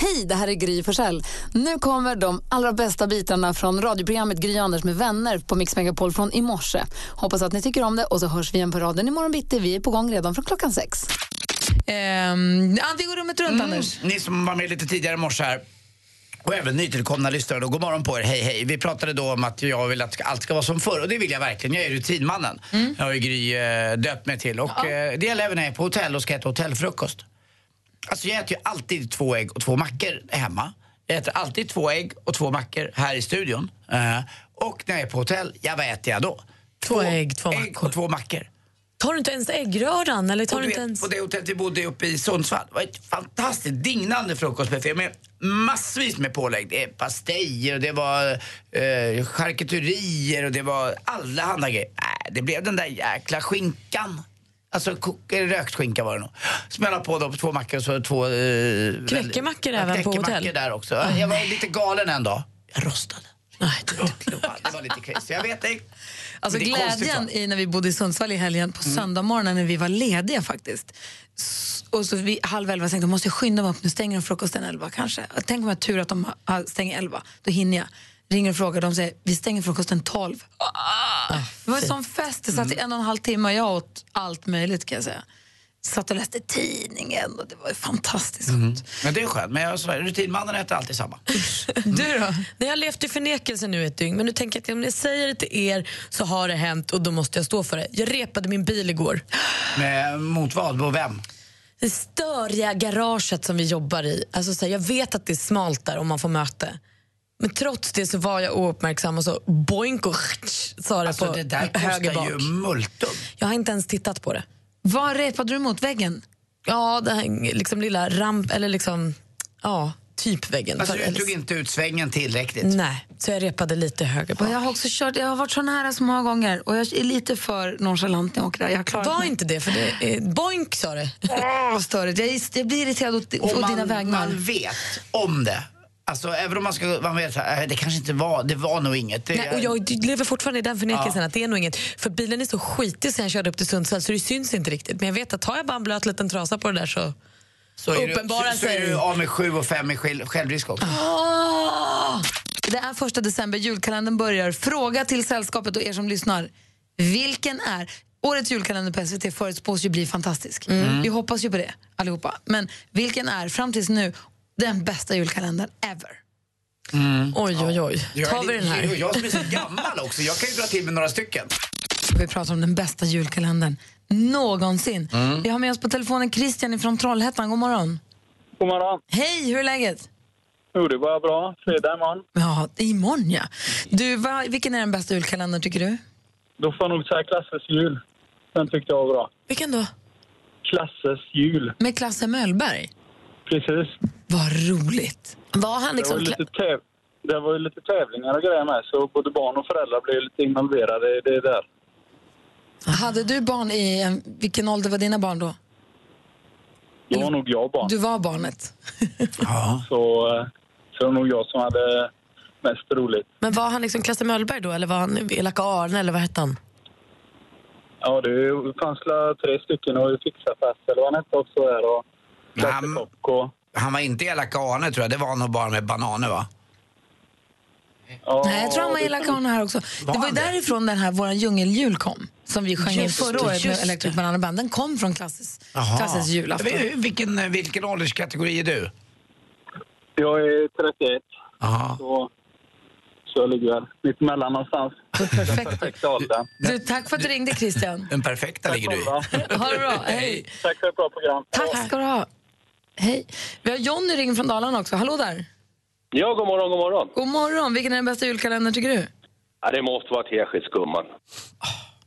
Hej, det här är Gry Forssell. Nu kommer de allra bästa bitarna från radioprogrammet Gry Anders med vänner på Mix Megapol från i morse. Hoppas att ni tycker om det och så hörs vi igen på raden imorgon bitti. Vi är på gång redan från klockan sex. Ehm, ja, vi går rummet runt, Anders. Ni som var med lite tidigare i morse här och även nytillkomna lyssnare, då, god morgon på er, hej hej. Vi pratade då om att jag vill att allt ska vara som förr och det vill jag verkligen. Jag är rutinmannen. Jag har ju Gry eh, döpt mig till och eh, det gäller även när jag är på hotell och ska äta hotellfrukost. Alltså jag äter ju alltid två ägg och två mackor hemma. Jag äter alltid två ägg och två mackor här i studion. Eh, och när jag är på hotell, ja vad äter jag då? Två ägg, två ägg mackor. och två mackor. Tar du inte ens äggröran? Eller tar Och du du inte ens... på det hotellet vi bodde uppe i Sundsvall, det var ett fantastiskt dignande frukostbuffé med massvis med pålägg. Det är pastejer och det var eh, charkuterier och det var allehanda grejer. Äh, det blev den där jäkla skinkan. Alltså rökt skinka var det nog. Smälla på då på två mackor och så två... Eh, Knäckemackor även på hotell? där också. Jag var lite galen en dag. Jag rostade. Nej, Det var, lite crazy. Jag vet inte. Alltså glädjen i när vi bodde i Sundsvall i helgen på söndag morgonen när vi var lediga faktiskt. Och så vi, halv elva tänkte jag måste jag skynda mig upp, nu stänger de frukosten elva kanske. Tänk om jag har tur att de stänger elva, då hinner jag. Ringer och frågar, de säger vi stänger frukosten tolv. Ah, det var en sån fest, det satt i en och en halv timme och jag åt allt möjligt kan jag säga. Satt och läste tidningen och det var fantastiskt gott. Men det är skönt. Men jag, rutinmannen äter alltid samma. Du då? Nej, Jag har levt i förnekelse nu ett dygn, men nu tänker jag att om jag säger det till er så har det hänt och då måste jag stå för det. Jag repade min bil igår. Men mot vad? Och vem? Det störiga garaget som vi jobbar i. Alltså, så här, jag vet att det är smalt där om man får möte. Men trots det så var jag ouppmärksam och så boink och sa det Alltså på det där höger bak. ju multum. Jag har inte ens tittat på det. Vad repade du mot väggen? Ja, den liksom lilla ramp, eller liksom, ja, typ väggen. Alltså du tog inte ut svängen tillräckligt. Nej, så jag repade lite höger bak. Och jag har också kört, jag har varit så nära så många gånger och jag är lite för nonchalant när jag åker där. Jag Var mig. inte det, för det är, boink sa det. Åh, vad störigt. Jag, jag blir irriterad åt, åt man, dina vägnar. man vet om det. Alltså även om man ska, man vet äh, det kanske inte var, det var nog inget. Det, Nej, och jag lever fortfarande i den förnekelsen att det är nog inget. För bilen är så skitig sen jag körde upp till Sundsvall så det syns inte riktigt. Men jag vet att tar jag bara en blöt liten trasa på det där så... så är du, så, så är du av med sju och fem i själv, självrisk också. Åh! Det är första december, julkalendern börjar. Fråga till sällskapet och er som lyssnar. Vilken är... Årets julkalender på SVT förutspås ju bli fantastisk. Vi hoppas ju på det allihopa. Men vilken är fram tills nu den bästa julkalendern ever? Oj, oj, oj. Jag är Tar vi den här? Jag som är så gammal också, jag kan ju dra till med några stycken. Vi pratar om den bästa julkalendern någonsin. Vi har med oss på telefonen Christian från Trollhättan. God morgon. God morgon. Hej, hur är läget? Jo, det var bra. Fredag imorgon. Ja, imorgon ja. Du, vad, vilken är den bästa julkalendern tycker du? Då får jag nog säga Klasses jul. Den tyckte jag var bra. Vilken då? Klasses jul. Med Klasse Möllberg. Precis. Vad roligt. Var han Det var, liksom... lite täv det var ju lite tävlingar och grejer med, så både barn och föräldrar blev lite involverade i det där. Hade du barn i, en- vilken ålder var dina barn då? Då var nog jag barn. Du var barnet. Ja. Så, eh, så det var nog jag som hade mest roligt. Men var han liksom Klasse Möllberg då? Eller var han Elaka Arne? Eller vad hette han? Ja, det fanns tre stycken och Fixa-fest eller vad han hette också där. Och Klasse Han- Kock och... Han var inte elak Arne tror jag, det var nog bara med bananer va? Ja, Nej, jag tror han var elak Arne här också. Var det var ju därifrån den här våran djungeljul kom. Som vi sjöng in Just förra det, året med Electric. Banana Band. Den kom från Klasses, Jaha. Klasses julafton. Vi- Vilken, vilken ålderskategori är du? Jag är 31, Aha. så, så jag ligger väl mitt emellan någonstans. Perfekt. Perfekta åldern. Du, tack för att du ringde Christian. Den perfekta ligger du i. Ha det bra. Hej. Tack för ett bra program. Tack ska du ha. Hej. Vi har Jonny ringer från Dalarna också. Hallå där. Ja, god morgon, god morgon. God morgon. Vilken är den bästa julkalendern tycker du? Ja, det måste vara Teskedsgumman.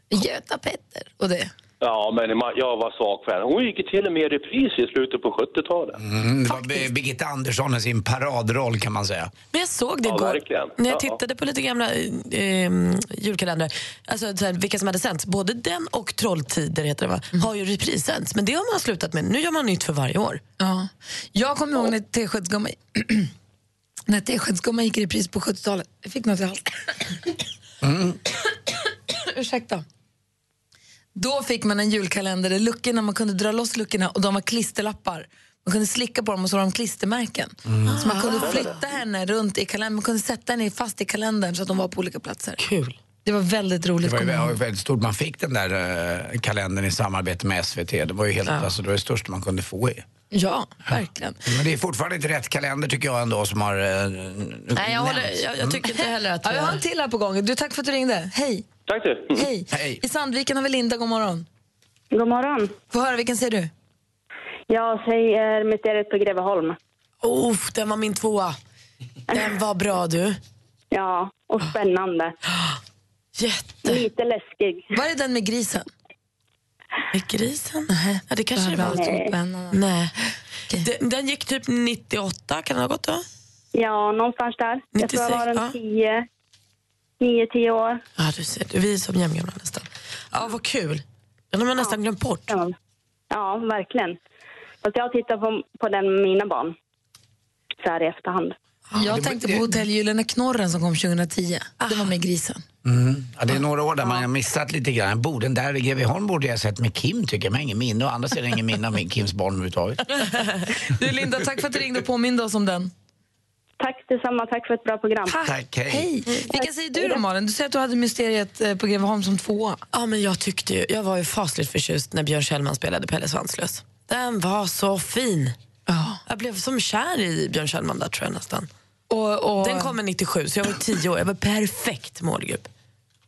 Göta Petter och det. Ja, men jag var svag för henne. Hon gick till och med i repris i slutet på 70-talet. Mm, det var Bir- Birgitta Andersson i sin paradroll kan man säga. Men jag såg det Ja, igår verkligen. när jag Ja. tittade på lite gamla eh, julkalendrar. Alltså så här, vilka som hade sänts. Både den och Trolltider heter det va? Mm. har ju reprisänts. Men det har man slutat med. Nu gör man nytt för varje år. Ja. Jag kommer ihåg när Teskedsgumma när gick i repris på 70-talet. Jag fick något i halsen. Ursäkta. Då fick man en julkalender där luckorna, man kunde dra loss luckorna och de var klisterlappar. Man kunde slicka på dem och så var de klistermärken. Så man kunde flytta henne runt i kalendern, man kunde sätta henne fast i kalendern så att de var på olika platser. Kul. Det var väldigt roligt. Det var ju jag väldigt stort. Man fick den där eh, kalendern i samarbete med SVT. Det var ju helt, alltså, det var det största man kunde få. I. Ja, verkligen. Men det är fortfarande inte rätt kalender tycker jag ändå som har eh, Nej, jag, håller, jag, jag tycker inte heller att... Ja, vi har en till här på gång. Du, tack för att du ringde. Hej. Tack du. Hej. Hej. I Sandviken har vi Linda, god morgon. God morgon. Få höra, vilken säger du? Jag säger Mysteriet på Greveholm. Oh, den var min tvåa. Den var bra du. Ja, och spännande. Jätte. Lite läskig. Var är den med grisen? Med grisen? Ja, det kanske det var. Nej. spännande. Nej. Den, den gick typ 98, kan det ha gått då? Ja, någonstans där. Jag tror jag var 96, en 10, 9-10 år. Ja, du ser. Vi är som jämngamla nästan. Ja, vad kul. Den har man nästan glömt bort. Ja, ja verkligen. Fast jag tittar på, på den med mina barn. Så här i efterhand. Jag tänkte på Hotell Gyllene Knorren som kom 2010. Det var med grisen. Ja, det är några år där man har missat lite grann. Den där i Greveholm borde jag ha sett med Kim tycker jag, men ingen minne. Å andra sidan ingen minne av Kims barn överhuvudtaget. Du Linda, tack för att du ringde och påminde oss om den. Tack detsamma. Tack för ett bra program. Tack, hej. Hej. Vilka säger du då Malin? Du säger att du hade Mysteriet eh, på Greveholm som tvåa. Ja, men jag tyckte ju, jag var ju fasligt förtjust när Björn Kjellman spelade Pelle Svanslös. Den var så fin. Ja. Jag blev som kär i Björn Kjellman där tror jag nästan. Och, och, Den kommer 97 så jag var tio år. Jag var perfekt målgrupp.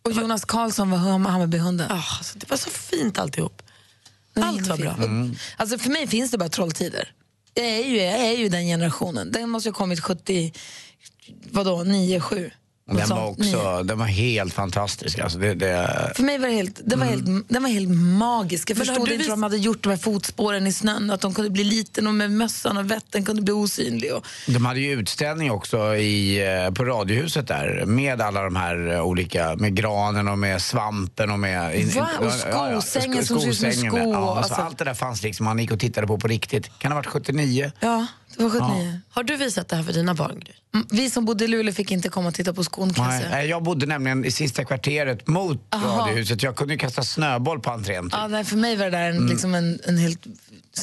och Jonas Karlsson var Ham- Hammarbyhunden. Ah, alltså, det var så fint alltihop. Allt var bra. fin. Alltså för mig finns det bara Trolltider. Jag är ju, jag är ju den generationen. Den måste ha kommit 70, vadå, 9, 7. Något Den var också den var helt fantastisk. Alltså det, det, För mig var det helt, den var helt, den var helt magisk. Jag Men förstod inte vis- vad de hade gjort, de här fotspåren i snön, att de kunde bli liten och med mössan och vetten kunde bli osynlig. Och, de hade ju utställning också i, eh, på Radiohuset där med alla de här eh, olika, med granen och med svampen och med... in- Va? Och ja, ja, skosängen sko- som ser ut som skosängen, sko, Ja, alltså, alltså- allt det där fanns liksom, man gick och tittade på på riktigt. Kan det ha varit 79? ja, det var 79. Har du visat det här för dina barn? Mm, Vi som bodde i Luleå fick inte komma och titta på skon kan Nej, nej, jag bodde nämligen i sista kvarteret mot Aha. Radiohuset. Jag kunde ju kasta snöboll på entrén. Typ. Ja, nej, för mig var det där en, liksom en, en helt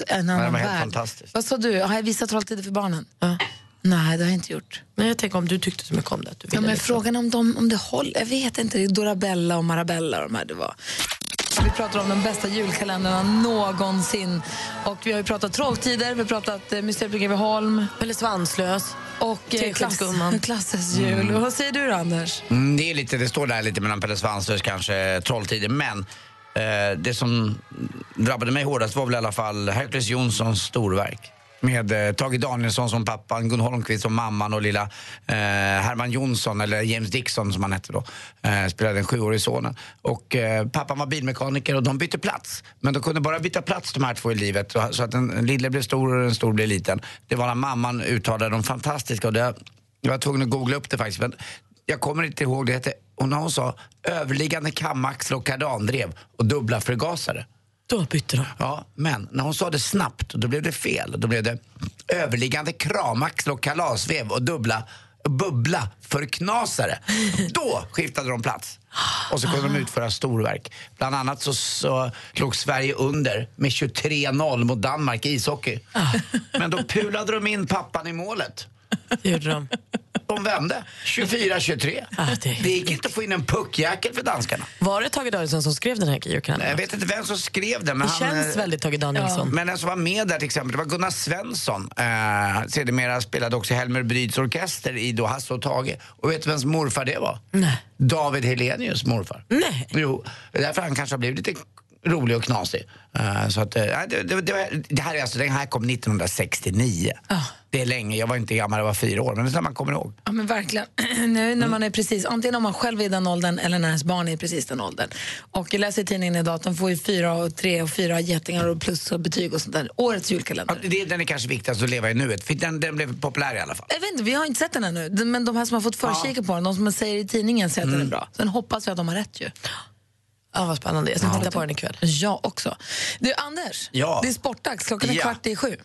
en annan var helt värld. fantastiskt. Vad sa du? Har jag visat Trolltider för barnen? Ja. Nej, det har jag inte gjort. Nej, jag tänker om du tyckte så mycket om det. Att du Ja, men liksom. frågan om, de, om det håller, jag vet inte. Det är Dorabella och Marabella och de här det var. Vi pratar om de bästa julkalendrarna någonsin. Och vi har ju pratat Trolltider, vi har pratat eh, Mysteriet på Greveholm Pelle Svanslös. och eh, klass. Klassens jul. Och vad säger du då, Anders? Mm, det, är lite, det står där lite mellan Pelle Svanslös kanske Trolltider. Men eh, det som drabbade mig hårdast var väl i alla fall Hercules Jonssons storverk. Med eh, Tage Danielsson som pappan, Gun Holmqvist som mamman och lilla eh, Herman Jonsson, eller James Dixon som han hette då, eh, spelade den sjuårige sonen. Och eh, pappan var bilmekaniker och de bytte plats. Men de kunde bara byta plats de här två i livet. Så att den den lille blev stor och den stor blev liten. Det var när mamman uttalade de fantastiska och det, jag var tvungen att googla upp det faktiskt. Men jag kommer inte ihåg det hette, och när hon sa överliggande kamaxel och kardandrev och dubbla förgasare. Då bytte de. Ja, men när hon sa det snabbt, då blev det fel. Då blev det överliggande kramaxel och kalasvev och dubbla bubbla för knasare. Då skiftade de plats. Och så kunde de utföra storverk. Bland annat så, så låg Sverige under med 23-0 mot Danmark i ishockey. Men då pulade de in pappan i målet. Det gjorde de. De vände. 24-23. Ja, det är Det gick inte att få in en puckjäkel för danskarna. Var det Tage Danielsson som skrev den här Jag julkalendern? vet inte vem som skrev den. Men Det han, känns eh, väldigt Tage Danielsson. Men den som var med där till exempel, det var Gunnar Svensson. Eh, sedermera spelade också Helmer Bryds orkester i då Hasse och Tage. Och vet du vems morfar det var? Nej. David Helenius morfar. Nej. Jo, därför han kanske har blivit lite rolig och knasig. Eh, så att, eh, det, det, det, det här är alltså, den här kom 1969. Det är länge, jag var inte gammal, jag var fyra år, men det är så man kommer ihåg. Ja men verkligen. nu när man är precis, antingen om man själv är i den åldern eller när ens barn är precis den åldern. Och jag läser i tidningen idag att de får ju fyra och tre och fyra getingar och plus och betyg och sånt där. Årets julkalender. Ja, det, den är kanske viktigast att leva i nuet, för den, den blev populär i alla fall. Jag vet inte, vi har inte sett den ännu. Men de här som har fått förkika på den, de som säger i tidningen säger att den är bra. Sen hoppas vi att de har rätt ju. Ja, vad spännande. Jag ska titta på den ikväll. Jag också. Du Anders, Ja. det är sportdags. Klockan är Ja. kvart i sju.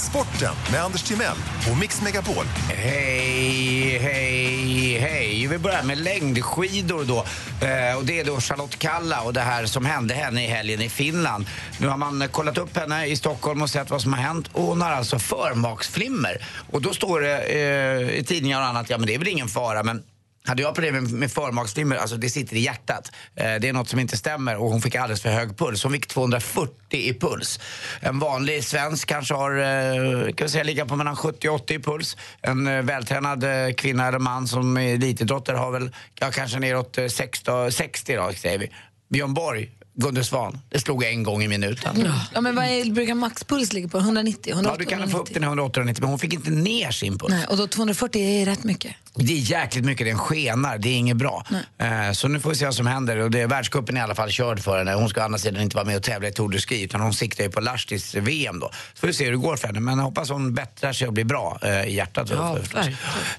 Sporten med Anders Timell och Mix Megapol. Hej, hej, hej. Vi börjar med längdskidor då. Eh, och det är då Charlotte Kalla och det här som hände henne i helgen i Finland. Nu har man kollat upp henne i Stockholm och sett vad som har hänt. Och hon har alltså förmaksflimmer. Och då står det eh, i tidningar och annat, ja men det är väl ingen fara men hade jag problem med, med förmaksflimmer, alltså det sitter i hjärtat. Eh, det är något som inte stämmer och hon fick alldeles för hög puls. Hon fick 240 i puls. En vanlig svensk kanske har, eh, kan vi säga, ligga på mellan 70 och 80 i puls. En eh, vältränad kvinna eller man som är elitidrottare har väl ja, kanske neråt eh, 60, 60 då, säger vi. Björn Borg, Gunde Svan, det slog en gång i minuten. Ja, men vad är, brukar maxpuls ligga på? 190? 180, Ja, du kan få upp den i 180 men hon fick inte ner sin puls. Nej, och då 240 är rätt mycket. Det är jäkligt mycket, den skenar, det är inget bra. Eh, så nu får vi se vad som händer. Och det, världscupen är i alla fall körd för henne. Hon ska å andra sidan inte vara med och tävla i Tour de Ski utan hon siktar ju på Lahtis VM då. Så får vi se hur det går för henne. Men jag hoppas hon bättrar sig och blir bra eh, i hjärtat. Ja.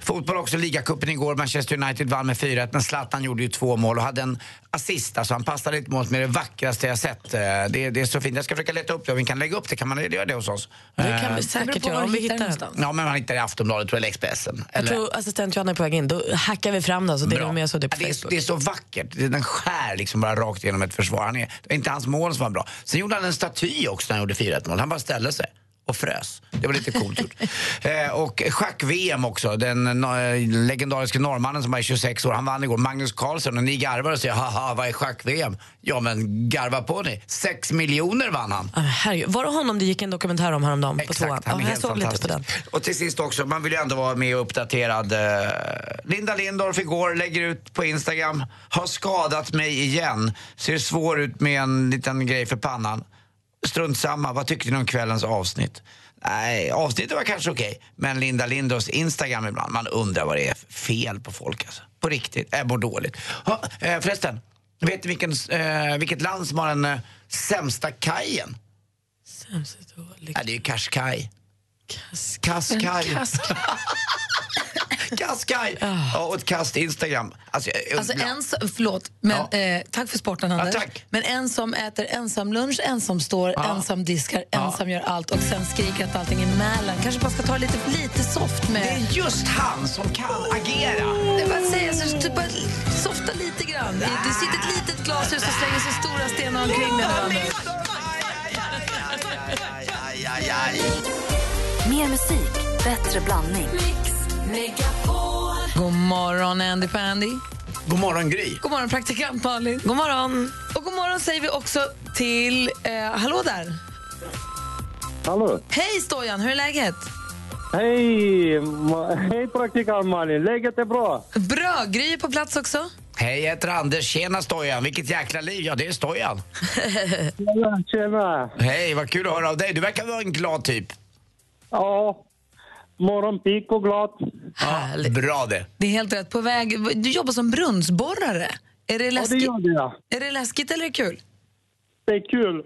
Fotboll också, ligacupen igår. Manchester United vann med 4-1 men Zlatan gjorde ju två mål och hade en assist. Alltså han passade ett mål med det vackraste jag sett. Eh, det, det är så fint. Jag ska försöka leta upp det och vi kan lägga upp det. Kan man göra det hos oss? Det kan vi Eh, säkert göra om vi hittar den. någonstans. Ja, men man hittar det i Aftonbladet tror jag, eller Expressen. Jag Eller- tror assistent Johanna är på väg in. Då hackar vi fram den så delar vi med oss av det på Ja, det, är, det är så vackert. Den skär liksom bara rakt igenom ett försvar. Han är, det är inte hans mål som var bra. Sen gjorde han en staty också när han gjorde 4-1 mål. Han bara ställde sig och frös. Det var lite coolt gjort. eh, och schack-VM också. Den eh, legendariska norrmannen som var 26 år, han vann igår. Magnus Carlsson. Och ni garvar och säger haha, vad är schack-VM? Ja men garva på ni. Sex miljoner vann han. Ah, herregud. Var det honom det gick en dokumentär om häromdagen på tvåan? Exakt, han är jag helt såg lite på fantastisk. den. Och till sist också, man vill ju ändå vara med och uppdaterad. Eh, Linda Lindorff igår lägger ut på Instagram, har skadat mig igen. Ser svår ut med en liten grej för pannan. Strunt samma, vad tyckte ni om kvällens avsnitt? Nej, avsnittet var kanske okej, men Linda Lindorffs Instagram ibland, man undrar vad det är för fel på folk alltså. På riktigt, jag mår dåligt. Ha, eh, förresten, vet ni vilken, eh, vilket land som har den eh, sämsta kajen? Sämst dålig. Ja, det är ju Qashqai. Kaskaj. Kaskaj! Ja, och ett kast Instagram. Alltså, jag Alltså undrar- en som, förlåt, men, Ja. eh, tack för sporten Anders. tack. Men en som äter ensam lunch, ensam står, ensam diskar, ensam gör allt och sen skriker att allting är Mälen. Kanske bara ska ta det lite, lite soft med... Det är just han som kan agera. Det är bara att säga, så, typ bara softa lite grann. Det det sitter ett litet glashus och slänger så stora stenar omkring aj, aj. Mer musik, bättre blandning. God morgon, Andy Pandy. God morgon, Gry. God morgon, praktikant Malin. God morgon. Och god morgon säger vi också till... Eh, hallå där! Hallå? Hej Stojan, hur är läget? Hej! Hej praktikant Malin, läget är bra. Bra, Gry är på plats också. Hej, jag heter Anders. Tjena Stojan. Vilket jäkla liv. Ja, det är Stojan. Tjena, tjena. Hej, vad kul att höra av dig. Du verkar vara en glad typ. Ja, morgonpigg och glad. Härligt. Bra det. Det är helt rätt. På väg. Du jobbar som brunnsborrare. Är det Ja, det läskigt, gör det ja. är det läskigt eller är det kul? Det är kul.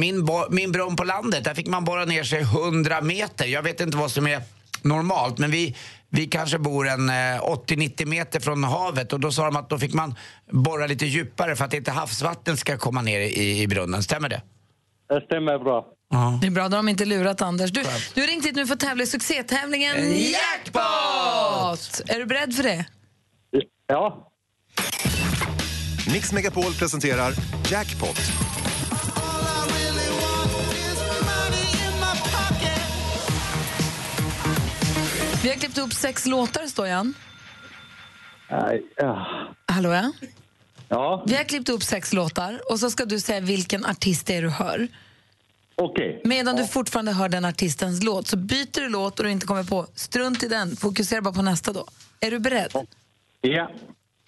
Min, min brunn på landet, där fick man borra ner sig 100 meter. Jag vet inte vad som är normalt, men vi, vi kanske bor en eh, 80-90 meter från havet och då sa de att då fick man borra lite djupare för att inte havsvatten ska komma ner i, i brunnen. Stämmer det? Det stämmer bra. Det är bra, då har de inte lurat Anders. Du, du har ringt hit nu för att tävla i succétävlingen Jackpot! Är du beredd för det? Ja. Mix Megapol presenterar Jackpot. Vi har klippt ihop sex låtar, Stojan. Nej, ja. Hallå, ja? Ja, Vi har klippt ihop sex låtar och så ska du säga vilken artist det är du hör. Okej. Medan du fortfarande hör den artistens låt så byter du låt och du inte kommer på, strunt i den, fokusera bara på nästa då. Är du beredd? Ja.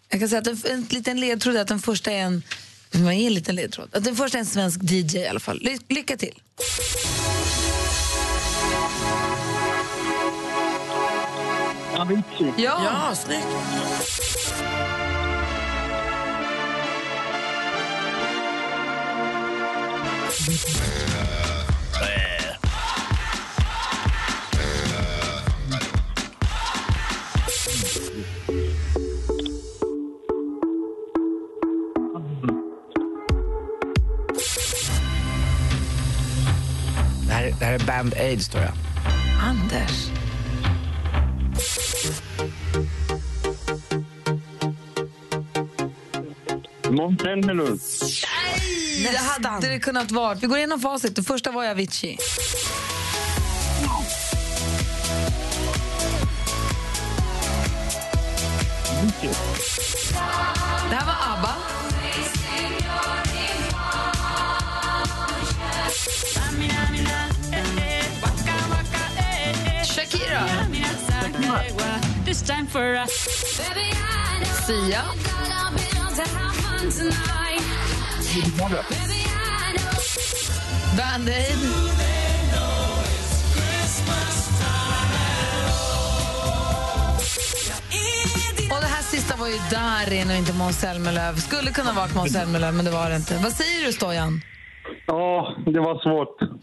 Jag kan säga att en, en liten ledtråd är att den första är en, vad är en liten ledtråd? Att den första är en svensk DJ i alla fall. Ly, lycka till. Avicii. Ja, Ja, snyggt. Här, är Band Aid, står jag. Anders. Måns Zelmerlöw. Det hade det kunnat vara. Vi går igenom facit. Det första var Avicii. Det här var ABBA. Shakira. Sia. Band Aid. Och det här sista var ju Darin och inte Måns Zelmerlöw. Skulle kunna varit Måns Zelmerlöw, men det var det inte. Vad säger du, Stojan? Ja, det var svårt.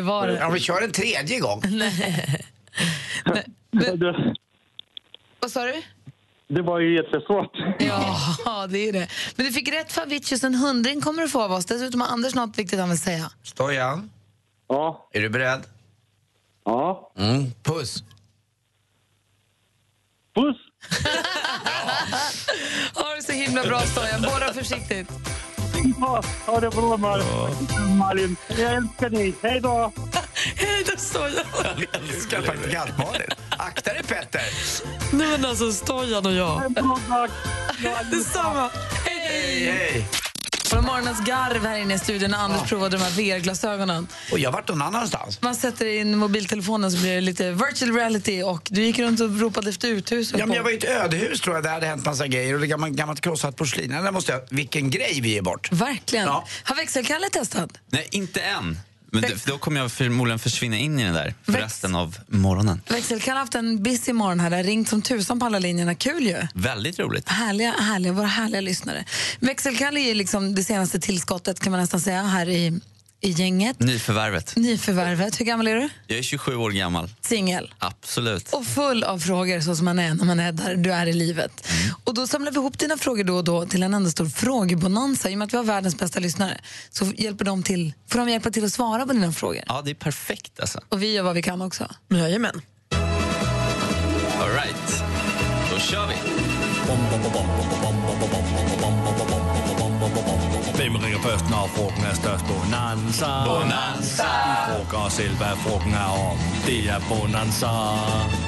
Det var det. Ja, vi kör en tredje gång. Nej. Det, Vad sa du? det var ju jättesvårt. Ja, det är det. Men du fick rätt för Avicii, så en hundring kommer du få av oss. Dessutom har Anders något viktigt han vill säga. Stojan, Ja. är du beredd? Ja. Mm. Puss. Puss! Ha det så himla bra, Stojan. Borra försiktigt. Ja, ha det bra, Malin. Malin. Jag älskar dig. Hej då! Hej då, Stojan. Jag älskar praktikant-Malin. Akta dig, Petter. Nej, men alltså, Stojan och jag. Detsamma. Hej, hej. Och morgonens garv här inne i studion när Anders provade de här VR-glasögonen. Och jag har varit någon annanstans. Man sätter in mobiltelefonen så blir det lite virtual reality och du gick runt och ropade efter uthus. Ja, men jag var i ett ödehus tror jag, där hade hänt massa grejer och det gammalt, gammalt krossat porslin. Där måste jag, vilken grej vi ger bort. Verkligen. Ja. Har växelkalle testat? Nej, inte än. Men då kommer jag förmodligen försvinna in i den där för Väx- resten av morgonen. Växelkalle har haft en busy morgon här. Det har ringt som tusan på alla linjerna. Kul ju. Väldigt roligt. Härliga, härliga, våra härliga lyssnare. Växelkalle är liksom det senaste tillskottet kan man nästan säga här i, i gänget. Nyförvärvet. Nyförvärvet. Hur gammal är du? Jag är 27 år gammal. Singel. Absolut. Och full av frågor så som man är när man är där du är i livet. Mm. Och då samlar vi ihop dina frågor då och då till en enda stor frågebonanza. I och med att vi har världens bästa lyssnare så hjälper de till, får de hjälpa till att svara på dina frågor. Ja, det är perfekt alltså. Och vi gör vad vi kan också. Jajamän. All right. Då kör vi. Hvem ringer først, når frugten er størst? Bonanza. Bonanza. Vi frugger os selv, hvad frugten er om. Det er Bonanza.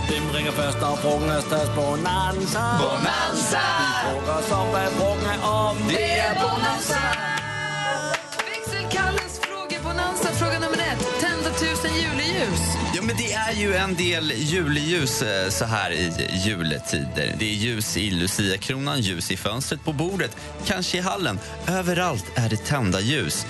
Hvem ringer først, når frugten er størst? Bonanza. Bonanza. Vi frugger os om, hvad frugten er om. Det är Bonanza. Växelkalles Ja, men det är ju en del juleljus eh, så här i juletider. Det är ljus i Lucia-kronan, ljus i fönstret, på bordet, kanske i hallen. Överallt är det tända ljus.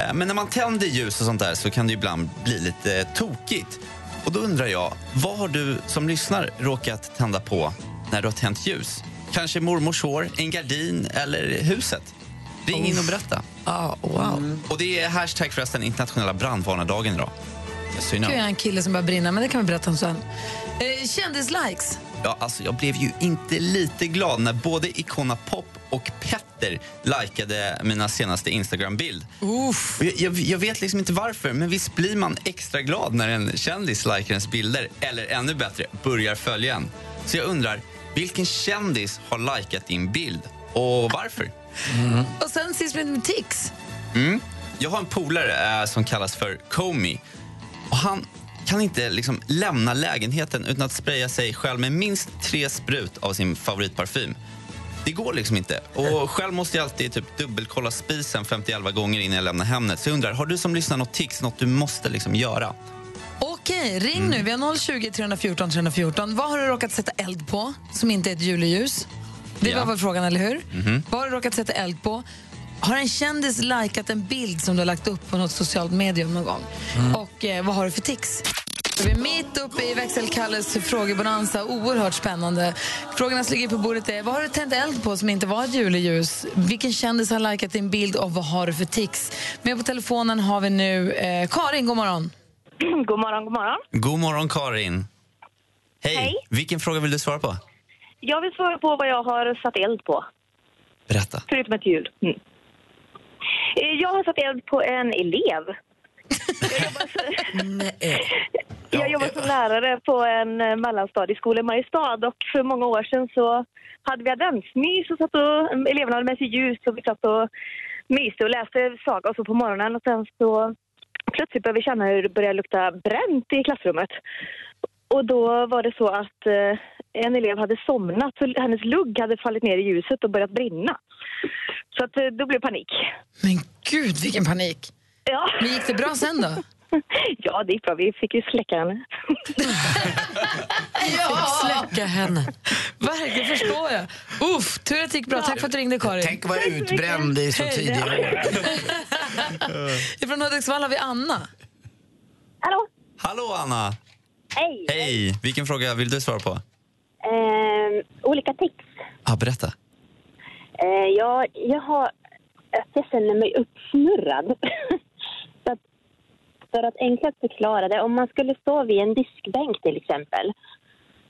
Eh, Men när man tänder ljus och sånt där så kan det ibland bli lite tokigt. Och då undrar jag, vad har du som lyssnar råkat tända på när du har tänt ljus? Kanske mormors hår, en gardin eller huset? Ring in och berätta. Ja, wow. Och det är hashtag förresten internationella brandvarnardagen idag. Know. Gud, jag är en kille som börjar brinna, men det kan vi berätta om sen. Eh, Kändislikes. Ja, alltså jag blev ju inte lite glad när både Icona Pop och Petter likade mina senaste Instagram-bild. Jag, jag, jag vet liksom inte varför, men visst blir man extra glad när en kändis likar ens bilder, eller ännu bättre, börjar följa en. Så jag undrar, vilken kändis har likat din bild och varför? Och sen sist med tics. Mm. Jag har en polare eh, som kallas för Comey. Och han kan inte liksom lämna lägenheten utan att spraya sig själv med minst tre sprut av sin favoritparfym. Det går liksom inte. Och själv måste jag alltid typ dubbelkolla spisen 51 gånger innan jag lämnar Hemnet. Så jag undrar, har du som lyssnar något tics, något du måste liksom göra? Okej, ring nu. Vi har 020 314 314. Vad har du råkat sätta eld på som inte är ett juleljus? Det Ja. var väl frågan, eller hur? Mhm. Vad har du råkat sätta eld på? Har en kändis likat en bild som du har lagt upp på något socialt medium någon gång? Och eh, vad har du för tics? Vi är mitt uppe i växelkalles frågebonanza. Oerhört spännande. Frågorna som ligger på bordet är vad har du tänt eld på som inte var ett juleljus? Vilken kändis har likat din bild och vad har du för tics? Med på telefonen har vi nu eh, Karin. God morgon. god morgon, god morgon. God morgon, Karin. Hej. Hej. Vilken fråga vill du svara på? Jag vill svara på vad jag har satt eld på, Berätta. förutom ett jul. Mm. Eh, Jag har satt eld på en elev. Jag jobbar som lärare på en eh, mellanstadieskola i Mariestad och för många år sedan så hade vi adventsmys och satt och eleverna hade med sig ljus och vi satt och myste och läste saga och så på morgonen och sen så plötsligt började vi känna hur det började lukta bränt i klassrummet. Och då var det så att eh, en elev hade somnat så hennes lugg hade fallit ner i ljuset och börjat brinna. Så att, eh, då blev det panik. Men gud, vilken panik. Ja. Men gick det bra sen då? Ja, det gick bra. Vi fick ju släcka henne. Ja. Släcka henne. Verkligen, förstår jag. Uff, tur att det gick bra. Tack för att du ringde, Karin. Tänk att vara utbränd i så tidiga år. Ifrån Hudiksvall har vi Anna. Hallå? Hallå, Anna. Hej! Hej. Vilken fråga vill du svara på? Eh, olika tips. Ja, berätta. Eh, jag, jag har... Jag känner mig uppsnurrad. så att, för att enklast förklara det, om man skulle stå vid en diskbänk till exempel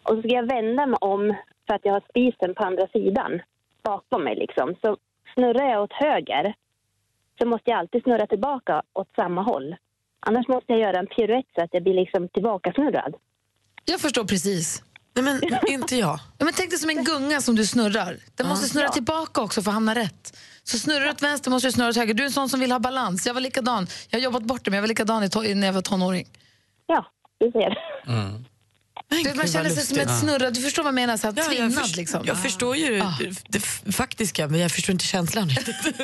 och så ska jag vända mig om för att jag har spisen på andra sidan bakom mig liksom. Så snurrar jag åt höger så måste jag alltid snurra tillbaka åt samma håll. Annars måste jag göra en piruett så att jag blir liksom tillbakasnurrad. Jag förstår precis. Nej, men inte jag. Ja, men tänk dig som en gunga som du snurrar. Den måste snurra Ja. tillbaka också för att hamna rätt. Så snurrar du åt vänster måste du snurra åt höger. Du är en sån som vill ha balans. Jag var likadan. Jag har jobbat bort det, men jag var likadan när jag var tonåring. Ja, du ser. Du vet, man känner sig som ett snurra. Du förstår vad jag menar? Så här, Ja, jag, tvinnad först- liksom. jag förstår ju det, det faktiska, men jag förstår inte känslan riktigt.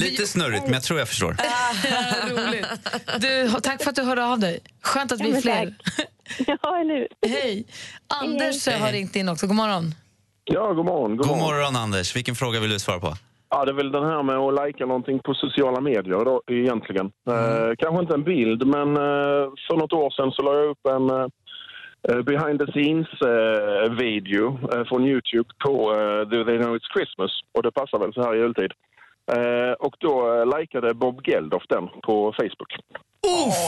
Lite snurrigt, men jag tror jag förstår. Roligt. Du, tack för att du hörde av dig. Skönt att vi är fler. Ja, eller hur? Hej. Anders Hej. har ringt in också. God morgon. Ja, god morgon. God, God morgon, Anders. Vilken fråga vill du svara på? Ja, det är väl den här med att lajka någonting på sociala medier då, egentligen. Eh, kanske inte en bild, men eh, för något år sedan så la jag upp en eh, behind the scenes-video eh, från Youtube på eh, Do They Know It's Christmas. Och det passar väl så här i jultid. Eh, och då eh, likade Bob Geldof den på Facebook.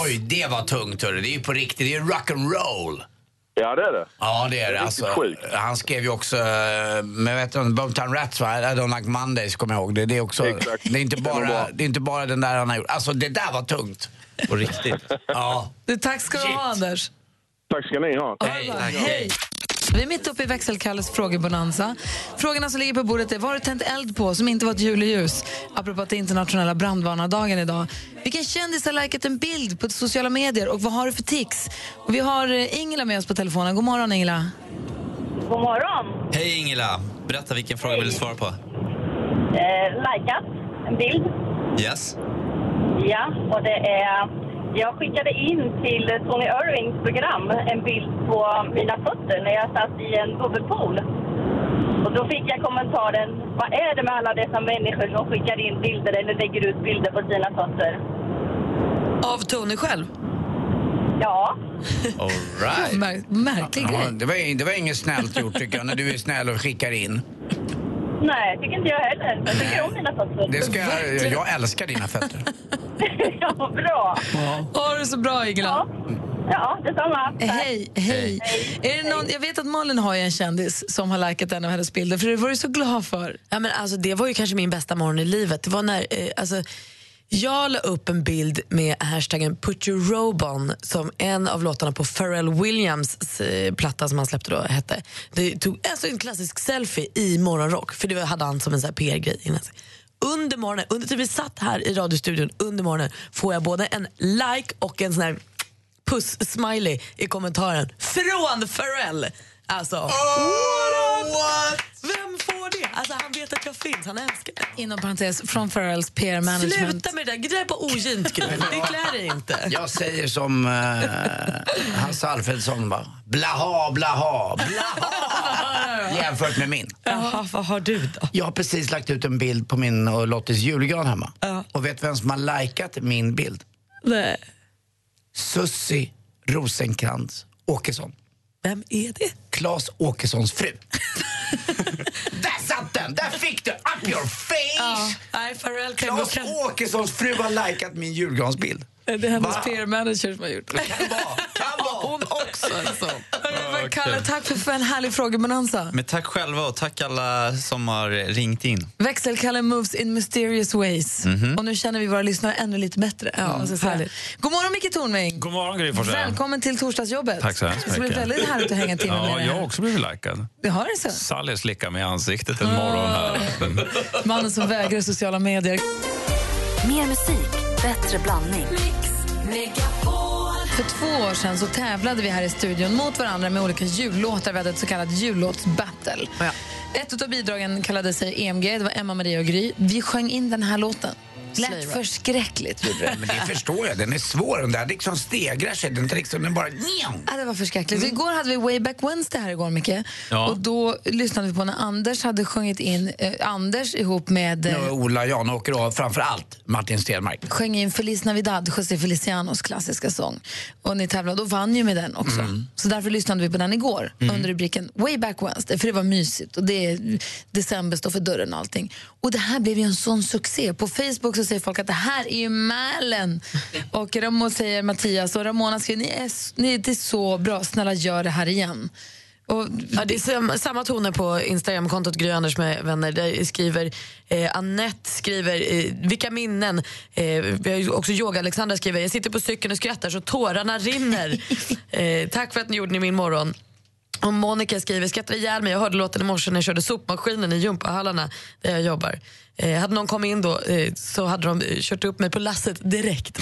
Oj, det var tungt hörru. Det är ju på riktigt. Det är rock and roll. Ja, det är det. Ja, det är det. Alltså, han skrev ju också, eh, med vet du, Boomtown Rats va? I don't like Mondays, kommer jag ihåg. Det, det, är också, Exakt. det, är inte bara, det är inte bara den där han har gjort. Alltså det där var tungt. På riktigt? Ja. Du, tack ska du ha, Anders. Tack ska ni ha. Hej. Hej. Vi är mitt uppe i växelkalles frågebonanza. Frågorna som ligger på bordet är vad har du tänt eld på som inte var ett juleljus? Apropå att det är internationella brandvarnardagen idag. Vilken kändis har likat en bild på sociala medier och vad har du för tics? Och vi har eh, Ingela med oss på telefonen. God morgon Ingela. God morgon. Hej, Ingela. Berätta, vilken fråga vill du svara på? Eh, likat en bild. Yes? Ja, och det är... Jag skickade in till Tony Irvings program en bild på mina fötter när jag satt i en bubbelpool. Och då fick jag kommentaren, vad är det med alla dessa människor som skickar in bilder eller lägger ut bilder på sina fötter? Av Tony själv? Ja. All right. Mär- märklig Ja, grej. det, var, det var inget snällt gjort tycker jag, när du är snäll och skickar in. Nej, tycker inte jag heller. Jag tycker om mina fötter. Det ska jag, jag älskar dina fötter. ja, bra. Ha det så bra Ingela. Ja, detsamma. Tack. Hej, hej. Är det någon, jag vet att Malin har ju en kändis som har likat en av hennes bilder, för det var du så glad för. Ja, men alltså, det var ju kanske min bästa morgon i livet. Det var när eh, alltså, jag la upp en bild med hashtaggen Put your robe on som en av låtarna på Pharrell Williams eh, platta som han släppte då hette. Det tog alltså en klassisk selfie i morgonrock, för det hade han som en PR-grej innan. Under morgonen, under tiden vi satt här i radiostudion, under morgonen får jag både en like och en sån här puss-smiley i kommentaren från Pharrell. Alltså, what Vem får det? Alltså, han vet att jag finns, han älskar det. Inom parentes, från Pharrells PR Management. Sluta med det där, det där är bara ogint. Det klär dig inte. Jag säger som uh, Hasse Alfredsson bara. Blaha, blaha, blaha. Jämfört med min. Jaha, vad har du då? Jag har precis lagt ut en bild på min och Lottis julgran hemma. Och vet vem som har likat min bild? Nej. Sussi Rosenkrantz Åkesson. Vem är det? Claes Åkessons fru. Där satt den! Där fick du! Up your face! Ja, nej, Pharrell kan Claes Åkessons fru har likat min julgransbild. Det är hennes Va? PR manager som har gjort det. Kan vara, kan vara. Hon också sån. Hörru, Kalle, tack för en härlig frågebonanza. Men tack själva och tack alla som har ringt in. Växelkalle moves in mysterious ways. Mhm. Och nu känner vi våra lyssnare ännu lite bättre. Ja, härligt. God morgon Micke Tornving. God morgon Gry. Välkommen till torsdagsjobbet. Tack så hemskt Det ska bli mycket. väldigt härligt att hänga timme Ja, med dig. jag har också blivit likad. Det har det så. Sally slickade mig i ansiktet en morgon här. Mannen som vägrar sociala medier. Mer musik, bättre blandning. För två år sedan så tävlade vi här i studion mot varandra med olika jullåtar. Vi hade ett så kallat jullåtsbattle. Ett av bidragen kallade sig EMG, det var Emma, Maria och Gry. Vi sjöng in den här låten. Lät förskräckligt gjorde det. Men det förstår jag, den är svår. Den där liksom stegrar sig. Den, liksom, den bara... Ja, det var förskräckligt. Så igår hade vi Way Back Wednesday här igår, Micke. Ja. Och då lyssnade vi på när Anders hade sjungit in, eh, Anders ihop med eh, Ola Janåker och framför allt Martin Stenmark. sjöng in Feliz Navidad, José Felicianos klassiska sång. Och ni tävlade och vann ju med den också. Mm. Så därför lyssnade vi på den igår under rubriken Way Back Wednesday, för det var mysigt och det är december står för dörren och allting. Och det här blev ju en sån succé. På Facebook så säger folk att det här är ju Mälen. och Ramo säger Mattias och Ramona skriver ni är, ni, är så bra, snälla gör det här igen. Och, Ja, det är sam, samma toner på Instagramkontot Gry Anders med vänner. Där skriver eh, Annette skriver eh, vilka minnen. Eh, vi också yoga Alexandra skriver jag sitter på cykeln och skrattar så tårarna rinner. eh, tack för att ni gjorde ni min morgon. Och Monica skriver skrattar ihjäl mig. Jag hörde låten i morse när jag körde sopmaskinen i gympahallarna där jag jobbar. Eh, hade någon kommit in då eh, så hade de eh, kört upp mig på lasset direkt.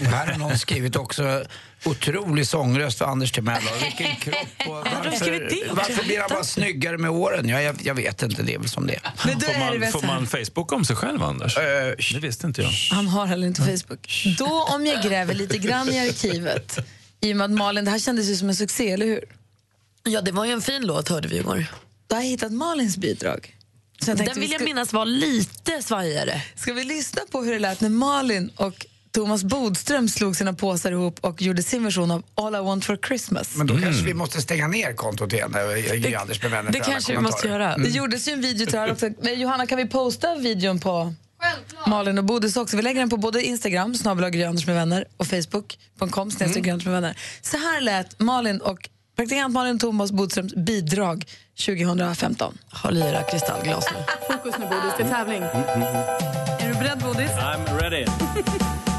Här har någon skrivit också otrolig sångröst för Anders Timell. Vilken kropp. Och det varför, varför blir han bara snyggare med åren? Ja, jag, jag vet inte, det är väl som det. Men då Får är det man, väl får man Facebook om sig själv, Anders? det visste inte jag. Han har heller inte Facebook. Då om jag gräver lite grann i arkivet, i och med att Malin, det här kändes ju som en succé, eller hur? Ja, det var ju en fin låt hörde vi igår. Du har hittat Malins bidrag. Så Den vi vill jag ska- minnas var lite svajigare. Ska vi lyssna på hur det lät när Malin och Thomas Bodström slog sina påsar ihop och gjorde sin version av All I want for Christmas? Men då kanske vi måste stänga ner kontot igen, Gry Anders med vänner. det kanske vi måste göra. Mm. Det gjordes ju en video till det här också. Men Johanna, kan vi posta videon på Malin och Bodis också? Vi lägger den på både Instagram, snabel med vänner, och Facebook, på en kom, snedstreck Anders med vänner. Så här lät Malin och praktikant Malin Thomas Bodströms bidrag 2015. Håll i era kristallglas nu. Fokus nu Bodis, det är tävling. Är du beredd Bodis? I'm ready.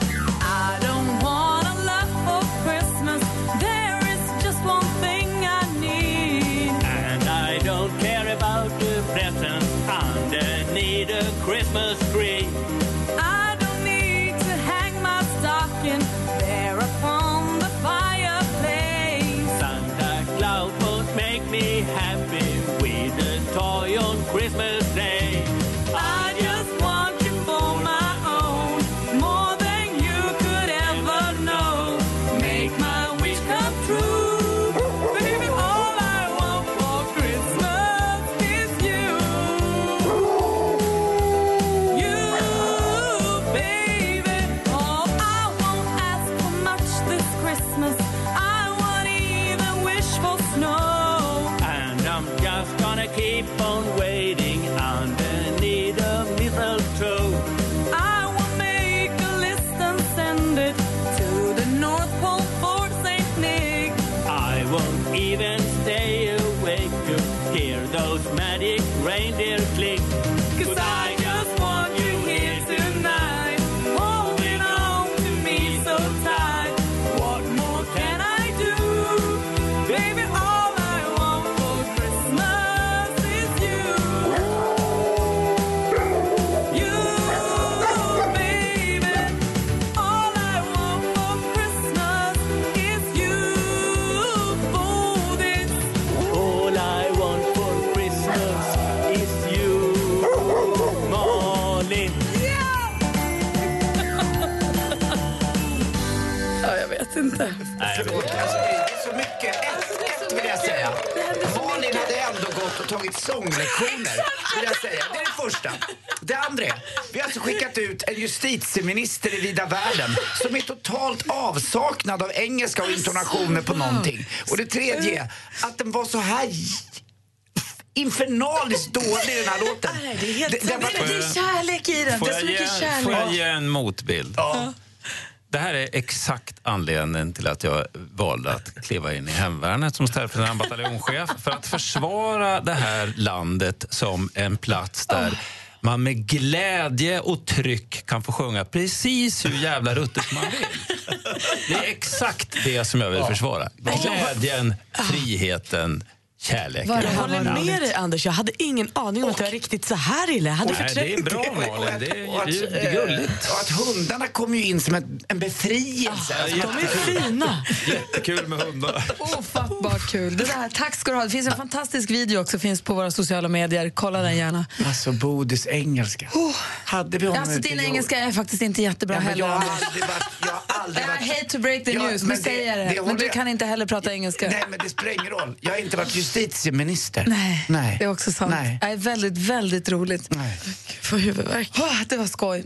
förlåt. Alltså, det är så mycket. Ett, ett vill jag säga. Malin hade ändå gått och tagit sånglektioner. Vill jag säga. Det är det första. Det andra är, vi har alltså skickat ut en justitieminister i vida världen som är totalt avsaknad av engelska och intonationer på någonting. Och det tredje är att den var så här infernaliskt dålig den här låten. Det är helt Det- det det är kärlek i den. Får Det är så jag, mycket kärlek. får jag ge en motbild? Det här är exakt anledningen till att jag valde att kliva in i hemvärnet som ställföreträdande bataljonschef för att försvara det här landet som en plats där man med glädje och tryck kan få sjunga precis hur jävla ruttet man vill. Det är exakt det som jag vill försvara. Glädjen, friheten, kärleken. Jag håller med dig Anders, jag hade ingen aning om att det var riktigt så här illa. Jag hade Nej, det är förträngt bra Malin, det är, Och att, det är gulligt. eh, och att hundarna kom ju in som en, en befrielse. Alltså, De är fina. Jättekul med hundar. Ofattbart kul. Det där, tack ska du ha. Det finns en fantastisk video också finns på våra sociala medier. Kolla den gärna. Alltså Bodis engelska. Hade vi honom Alltså, din i- engelska är faktiskt inte jättebra Ja, men heller. jag har aldrig varit... Jag har aldrig I varit hate to break the Ja, news, nu men det- säger det. det men du jag- kan inte heller prata engelska. Nej, men det spelar ingen roll. Jag har inte varit justitieminister. Nej, Nej. det är också sant. Nej. Det är väldigt, väldigt roligt. Nej. Får huvudvärk. Åh, det var skoj.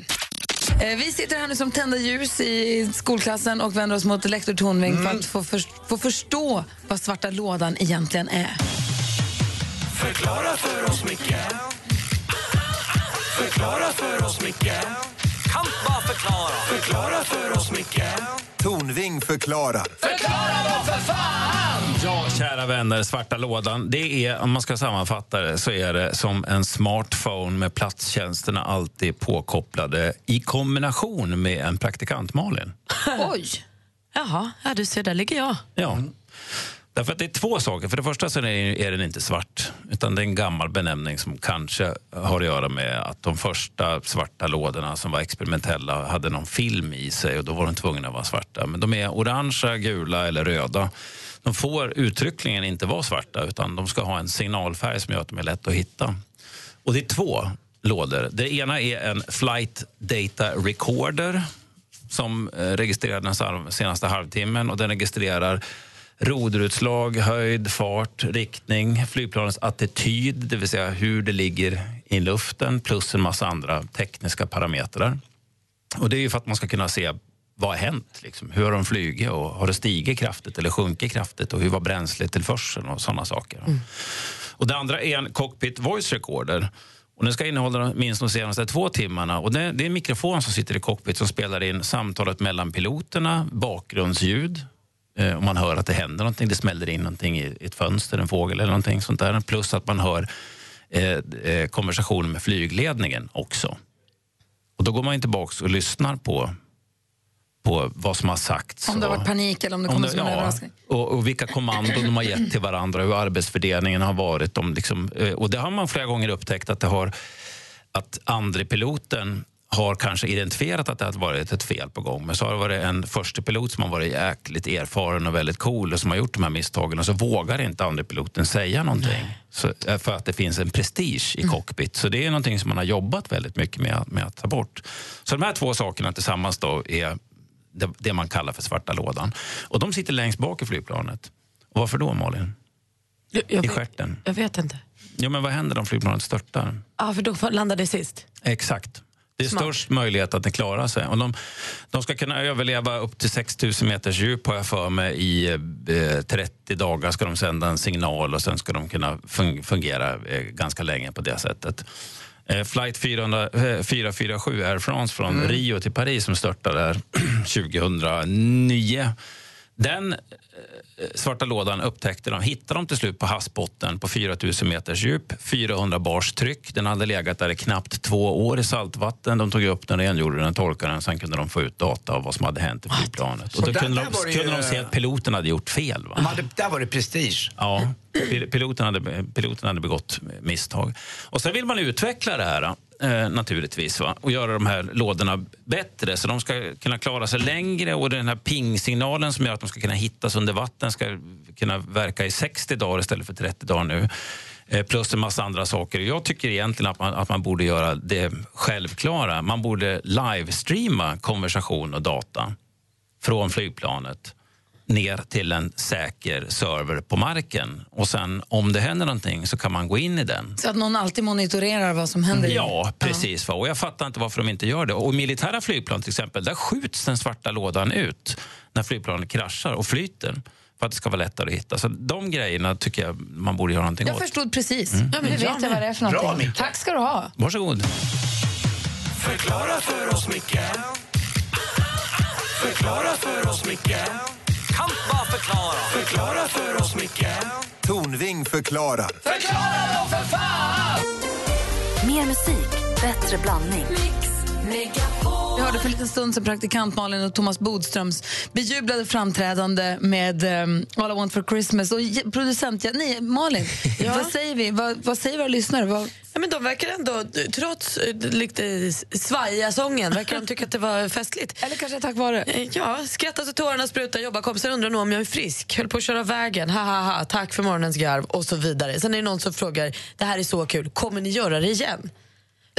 Eh, Vi sitter här nu som tända ljus i skolklassen och vänder oss mot lektor Tornving Mm. för att få, för, få förstå vad svarta lådan egentligen är. Förklara för oss, Micke Förklara för oss, Micke Kan bara förklara Förklara för oss, Micke Tornving förklarar. Förklara då för fan! Ja, kära vänner, svarta lådan. Det är, om man ska sammanfatta det, så är det som en smartphone med platstjänsterna alltid påkopplade i kombination med en praktikant, Malin. Oj! Jaha, ja, du ser, där ligger jag. Ja. Därför att det är två saker. För det första så är den- inte svart, utan det är en gammal benämning som kanske har att göra med att de första svarta lådorna som var experimentella hade någon film i sig och då var de tvungna att vara svarta. Men de är orangea, gula eller röda. De får uttryckligen inte vara svarta utan de ska ha en signalfärg som gör att de är lätta att hitta. Och det är två lådor. Det ena är en flight data recorder som eh, registrerar den senaste halvtimmen och den registrerar roderutslag, höjd, fart, riktning, flygplanets attityd, det vill säga hur det ligger i luften plus en massa andra tekniska parametrar. Och det är ju för att man ska kunna se vad har hänt? Liksom? Hur har de flugit? Och har det stigit kraftigt eller sjunkit kraftigt? Och hur var bränsletillförseln och sådana saker? Och det andra är en cockpit voice recorder. Och den ska innehålla minst de senaste två timmarna. Och det, det är en mikrofon som sitter i cockpit som spelar in samtalet mellan piloterna, bakgrundsljud. Eh, om man hör att det händer någonting, det smäller in någonting i ett fönster, en fågel eller någonting sånt där. Plus att man hör eh, eh, konversationen med flygledningen också. Och då går man tillbaka och lyssnar på, på vad som har sagts. Om det har varit panik eller om det om kommer det- som en ja, och, och vilka kommandon de har gett till varandra, hur arbetsfördelningen har varit. Om liksom, eh, och det har man flera gånger upptäckt att det har att andre piloten har kanske identifierat att det har varit ett fel på gång men så har det varit en första pilot som har varit jäkligt erfaren och väldigt cool och som har gjort de här misstagen och så vågar inte andre piloten säga någonting så, eh, för att det finns en prestige i cockpit. Så det är någonting som man har jobbat väldigt mycket med, med att ta bort. Så de här två sakerna tillsammans då är det, det man kallar för svarta lådan. Och de sitter längst bak i flygplanet. Och varför då Malin? Jag, jag, I vet, stjärten. jag vet inte. Ja, men vad händer om flygplanet störtar? Ja, för då landade det sist. Exakt. Det är Smart. störst möjlighet att den klarar sig. Och de, de ska kunna överleva upp till 6 000 meters djup har jag för mig. I eh, 30 dagar ska de sända en signal och sen ska de kunna fun- fungera eh, ganska länge på det sättet. Eh, Flight 400, eh, 447 Air France från Mm. Rio till Paris som störtade där 2009. Den eh, svarta lådan upptäckte de, hittade de till slut på havsbotten på 4000 meters djup, 400 bars tryck. Den hade legat där i knappt två år i saltvatten. De tog upp den, rengjorde den, torkade den, sen kunde de få ut data av vad som hade hänt i flygplanet. Och då där- kunde, de, ju- kunde de se att piloten hade gjort fel. Va? De hade, där var det prestige. Ja, pil- piloten hade, piloten hade begått misstag. Och sen vill man utveckla det här eh, naturligtvis va? och göra de här lådorna bättre så de ska kunna klara sig längre och den här pingsignalen som gör att de ska kunna hittas under vatten ska kunna verka i 60 dagar istället för 30 dagar nu. Eh, plus en massa andra saker. Jag tycker egentligen att man, att man borde göra det självklara. Man borde livestreama konversation och data från flygplanet ner till en säker server på marken. Och sen om det händer någonting så kan man gå in i den. Så att någon alltid monitorerar vad som händer. Ja, precis. Va? Och jag fattar inte varför de inte gör det. Och militära flygplan till exempel, där skjuts den svarta lådan ut när flygplanet kraschar och flyter för att det ska vara lättare att hitta. Så de grejerna tycker jag man borde göra någonting Jag åt. förstod precis. Mm. Ja, men nu vet jag vad det är för Bra, någonting. Micke. Tack ska du ha. Varsågod. Förklara för oss, Micke Förklara för oss, Micke Kan bara förklara Förklara för oss, Micke Tornving förklarar. Förklara då för fan! Mer musik, bättre blandning. Vi hörde för en liten stund sedan praktikant Malin och Thomas Bodströms bejublade framträdande med um, All I want for Christmas. Och producent, ja, nej, Malin, vad säger vi? Vad, vad säger våra lyssnare? Vad, Ja, men de verkar ändå, trots eh, lite svajiga sången, verkar de tycka att det var festligt. Eller kanske tack vare. Eh, Ja, skrattar så tårarna sprutar, jobbarkompisar undrar nog om jag är frisk, höll på att köra vägen, ha ha ha, tack för morgonens garv och så vidare. Sen är det någon som frågar, det här är så kul, kommer ni göra det igen?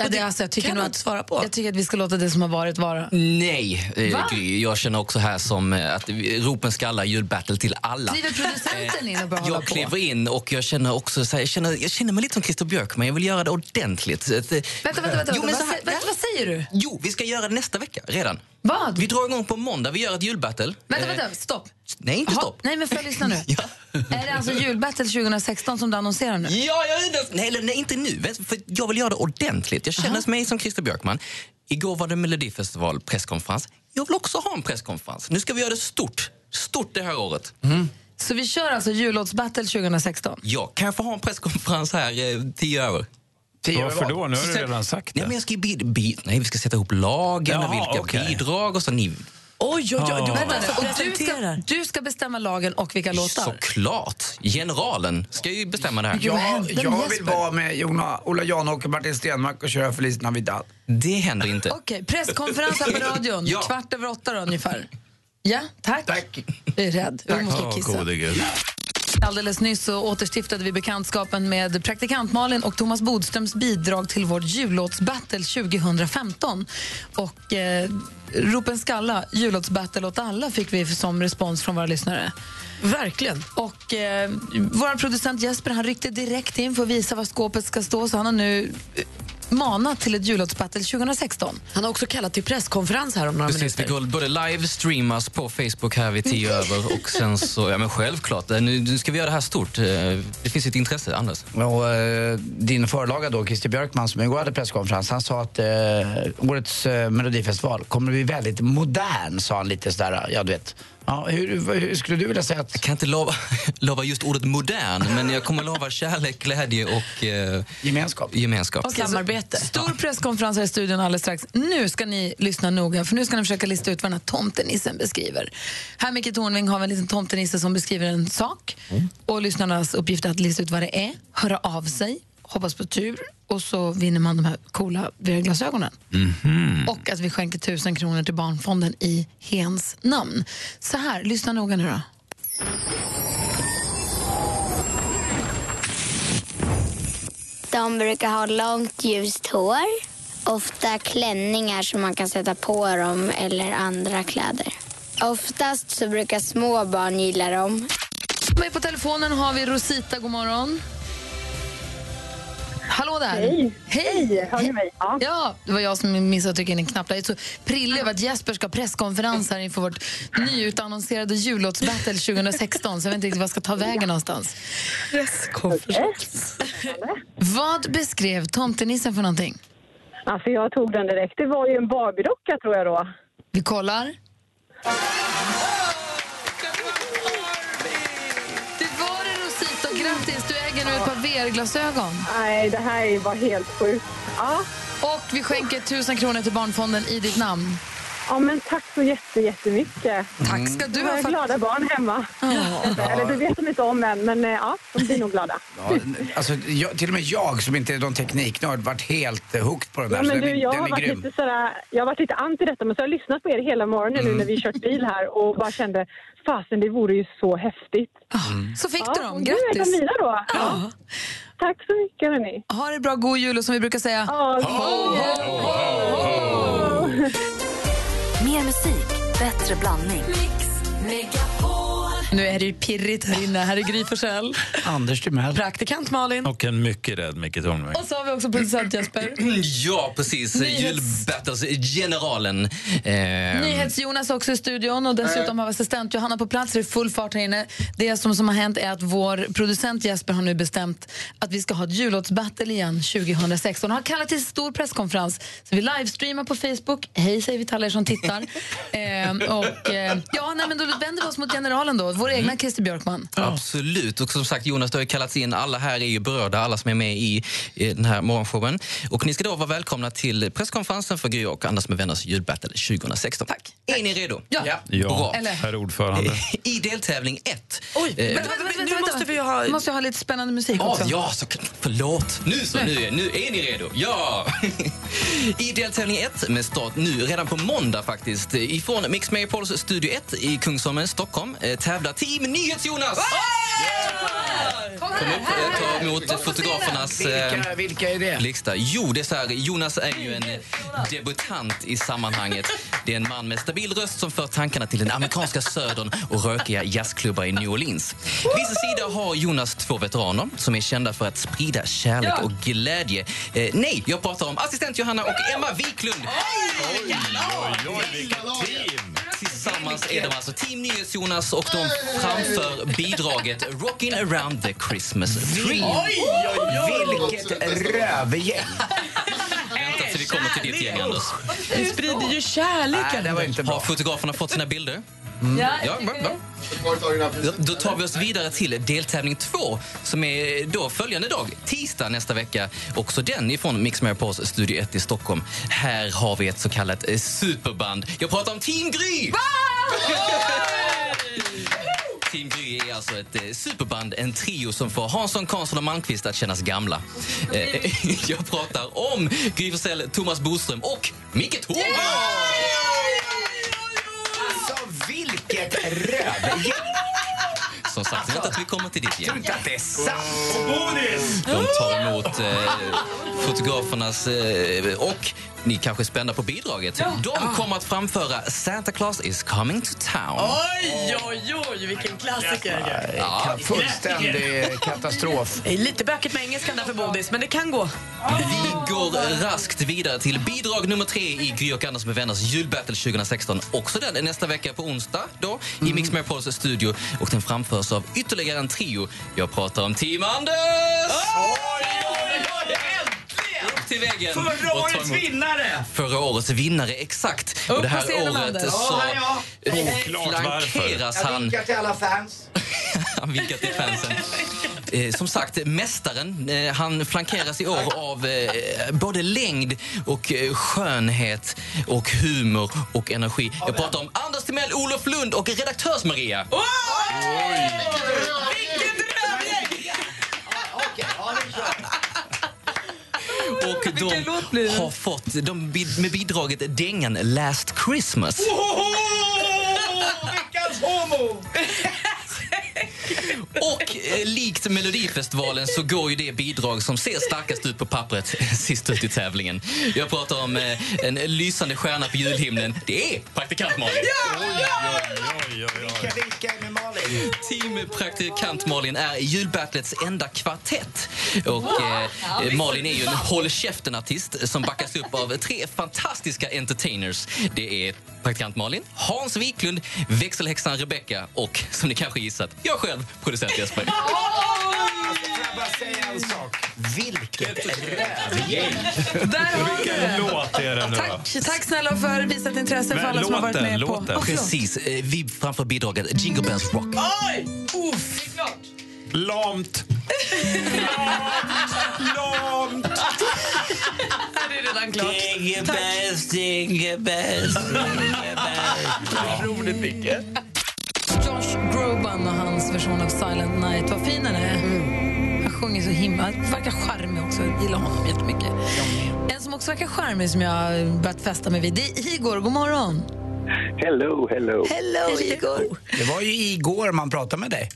Och det, alltså, jag, tycker kan nog man att, inte svara på. jag tycker att vi ska låta det som har varit vara. Nej, eh, Va? Jag känner också här som eh, att ropen ska alla julbattle till alla. Kliver producenten in och börjar hålla Jag på? kliver in och jag känner också så här, jag, känner, jag känner mig lite som Christer Björkman, jag vill göra det ordentligt. Eh, Vänta, vänta, vänta. Jo, men vad, så här, sä- vänta vad säger du? Jo, vi ska göra det nästa vecka redan. Vad? Vi drar igång på måndag, vi gör ett julbattle. Vänta, Eh, vänta, stopp. Nej, inte Jaha, stopp. Nej, men får jag lyssna nu? Är det alltså julbattle 2016 som du annonserar nu? Ja, jag är det. Nej, eller, nej, inte nu. För jag vill göra det ordentligt. Jag känner mig som Christer Björkman. Igår var det Melodifestival presskonferens. Jag vill också ha en presskonferens. Nu ska vi göra det stort. Stort det här året. Så vi kör alltså jullåtsbattle 2016? Ja, kan jag få ha en presskonferens här eh, tio över? Varför då? Nu har du redan sagt Nej, men jag ska ju bi- bi- nej, vi ska sätta ihop lagen och Jaha, vilka okej. bidrag och så. Ni, Oj, oj, oj, du Vänta nu, och du ska, du ska bestämma lagen och vilka låtar? såklart! Generalen ska ju bestämma det här. Jag, jag vill vara med Jona, Ola Janåker och Martin Stenmark och köra Feliz Navidad. Det händer inte. Okej, presskonferens här på radion, Ja. kvart över åtta då, ungefär. Ja, tack. Tack. Jag är rädd. Jag måste kissa. gode gud. Alldeles nyss så återstiftade vi bekantskapen med praktikant Malin och Thomas Bodströms bidrag till vårt jullåtsbattle 2015. Och eh, ropen skalla, jullåtsbattle åt alla fick vi som respons från våra lyssnare. Verkligen. Och eh, vår producent Jesper han ryckte direkt in för att visa var skåpet ska stå så han har nu manat till ett jullåtsbattle 2016. Han har också kallat till presskonferens här om några Precis, minuter. det går både livestreamas på Facebook här vid tio över och sen så, ja men självklart, eh, nu, nu ska vi göra det här stort. Eh, Det finns ett intresse, Anders. Och, eh, din förlaga då, Christer Björkman, som igår hade presskonferens, han sa att eh, årets eh, melodifestival kommer bli väldigt modern, sa han lite sådär, ja du vet. Ja, hur, hur skulle du vilja säga att... Jag kan inte lova, lova just ordet modern, men jag kommer lova kärlek, glädje och eh, gemenskap. gemenskap. Okej, så Stor presskonferens här i studion alldeles strax. Nu ska ni lyssna noga, för nu ska ni försöka lista ut vad den här tomtenissen beskriver. Här, Micke Tornving, har vi en liten tomtenisse som beskriver en sak. Och lyssnarnas uppgift är att lista ut vad det är, höra av sig, hoppas på tur och så vinner man de här coola VR-glasögonen. Och att vi skänker tusen kronor till Barnfonden i hens namn. Så här, lyssna noga nu då. De brukar ha långt ljust hår. Ofta klänningar som man kan sätta på dem eller andra kläder. Oftast så brukar små barn gilla dem. Med på telefonen har vi Rosita, god morgon. Hallå där! Hej. Hej! Hör ni mig? Ja. ja, det var jag som missade att trycka in en knapp. Jag är så prillig över att Jesper ska ha presskonferens här inför vårt nyutannonserade jullåtsbattle 2016 så jag vet inte riktigt vad jag ska ta vägen någonstans. Presskonferens? Vad beskrev tomtenissen för någonting? Alltså jag tog den direkt. Det var ju en Barbie-docka tror jag då. Vi kollar. Det var det Rosita, grattis! Du äger nu ett par VR-glasögon. Nej, det här var helt sjukt. Ja. Och vi skänker tusen kronor till Barnfonden i ditt namn. Ja, men tack så jätte, jättemycket. Tack ska du Jag ha. har för- glada barn hemma. Eller det vet de inte om än, men eh, ja, de blir nog glada. Ja, alltså, jag, till och med jag som inte är någon tekniknörd varit helt eh, hooked på den där. Ja, så men du, jag, den har varit grym. lite sådär, jag har varit lite anti detta, men så har jag lyssnat på er hela morgonen nu när vi kört bil här och bara kände, fasen det vore ju så häftigt. Så fick ja, du dem. och Nu är Grattis. de mina då. Ja. Tack så mycket hörni. Ha det bra, god jul och som vi brukar säga. Mer musik, bättre blandning. Megapol nu är det ju pirrigt här inne. Här är Gry Forssell. Anders Timell. Praktikant Malin. Och en mycket rädd Micke Tornving. Och så har vi också producent Jesper. Ja, precis. Nyhets- Julbattles-generalen. Eh, NyhetsJonas också i studion och dessutom har vi assistent Johanna på plats. Det är full fart här inne. Det som, som har hänt är att vår producent Jesper har nu bestämt att vi ska ha ett jullåtsbattle igen 2016. Han har kallat till stor presskonferens. Så vi livestreamar på Facebook. Hej säger vi till alla er som tittar. ehm, och, eh, ja, nej, men då vänder vi oss mot generalen då, vår egna Christer Björkman. Absolut. Och som sagt, Jonas, det har ju kallats in. Alla här är ju berörda, alla som är med i, i den här morgonshowen. Och ni ska då vara välkomna till presskonferensen för Gry och Anders med vänners julbattle 2016. Tack. Är ni redo? Ja. Ja, Bra. Eller? herr ordförande. I deltävling 1. Oj, vänta, vänta, vänta, vänta, måste vi ha- Nu måste jag ha lite spännande musik Ja, också. ja, så, förlåt. Nu så, nu, är- nu är ni redo. Ja! I deltävling 1 med start nu, redan på måndag faktiskt, ifrån Mix Megapols Studio 1 i Kungsholmen, Stockholm, eh, tävlar Team NyhetsJonas! Kom Kom upp, eh, ta emot fotografernas eh, Vilka, vilka är det? lista. Jo, det är så här, Jonas är ju en debutant i sammanhanget. Det är en man med stabil röst som för tankarna till den amerikanska södern och rökiga jazzklubbar i New Orleans. Vid sin sida har Jonas två veteraner som är kända för att sprida kärlek Ja. och glädje. Eh, nej, jag pratar om assistent Johanna och Emma Wiklund. Tillsammans är de alltså Team NyhetsJonas och de framför bidraget Rockin' around the Christmas tree. Vilket rövgäng! Vänta tills vi kommer till ditt gäng, Anders. Vi sprider ju kärleken. Nej, det var inte Har bra. fotograferna fått sina bilder? Ja. Ja. Då- Då tar vi oss vidare till deltävling två som är då följande dag, tisdag nästa vecka. Också den ifrån Mix Megapols Studio 1 i Stockholm. Här har vi ett så kallat eh, superband. Jag pratar om Team Gry! Team Gry är alltså ett eh, superband, en trio som får Hansson, Karlsson och Malmqvist att kännas gamla. Eh, jag pratar om Gry Forssell, Thomas Boström och Micke Tornving! Vilket rövgäng! Som sagt, vänta tills vi kommer till ditt Tror gäng. inte att det är sant! De tar emot eh, fotografernas... Eh, och ni kanske är spända på bidraget. De kommer att framföra Santa Claus is coming to town. Oj, oj, oj, vilken klassiker. Ja, Fullständig katastrof. Det är lite bökigt med engelskan där för Bodis, men det kan gå. vi går raskt vidare till bidrag nummer tre i Gry och Anders med vänners julbattle 2016. Också den är nästa vecka på onsdag då i Mix Megapols studio. Och den framförs av ytterligare en trio. Jag pratar om Team Anders! Upp till väggen. Förra årets vinnare! Förra årets vinnare, exakt. Och det här året så flankeras Jag han vinkar till alla fans. han vinkar till fansen. Eh, som sagt, mästaren eh, han flankeras i år av eh, både längd och eh, skönhet och humor och energi. Jag pratar om Anders Timell, Olof Lund och redaktörs-Maria. Och de har fått de, med bidraget dängan Last Christmas. Veckans homo! Och eh, likt Melodifestivalen så går ju det bidrag som ser starkast ut på pappret sist ut i tävlingen. Jag pratar om eh, en lysande stjärna på julhimlen. Det är praktikant Malin. Vilka, vilka är med Malin? Team Praktikant Malin är julbattlets enda kvartett. Och eh, Malin är ju en håll käften-artist som backas upp av tre fantastiska entertainers. Det är praktikant Malin, Hans Wiklund, växelhäxan Rebecca och, som ni kanske gissat, jag själv, producent Jesper. Får jag bara säga en sak? Vilket rövgäng! Där har Vilken det. låt är det nu? Tack, tack snälla för visat intresse för alla som har varit med på... låten. Precis, eh, vi framför bidraget Jingle Bells Rock. Oj! Uff. Det är klart. Lamt! Lamt! Det är redan klart. Jingle bells, jingle bells, jingle bells. Roligt Micke. Josh Groban och hans version av Silent Night. Vad fin han är. Han sjunger så himla... Verkar charmig också. Jag gillar honom jättemycket. En som också verkar charmig som jag har börjat fästa mig vid, det är Igor. God morgon. Hello, hello. Hello, Igor. Det var ju igår man pratade med dig.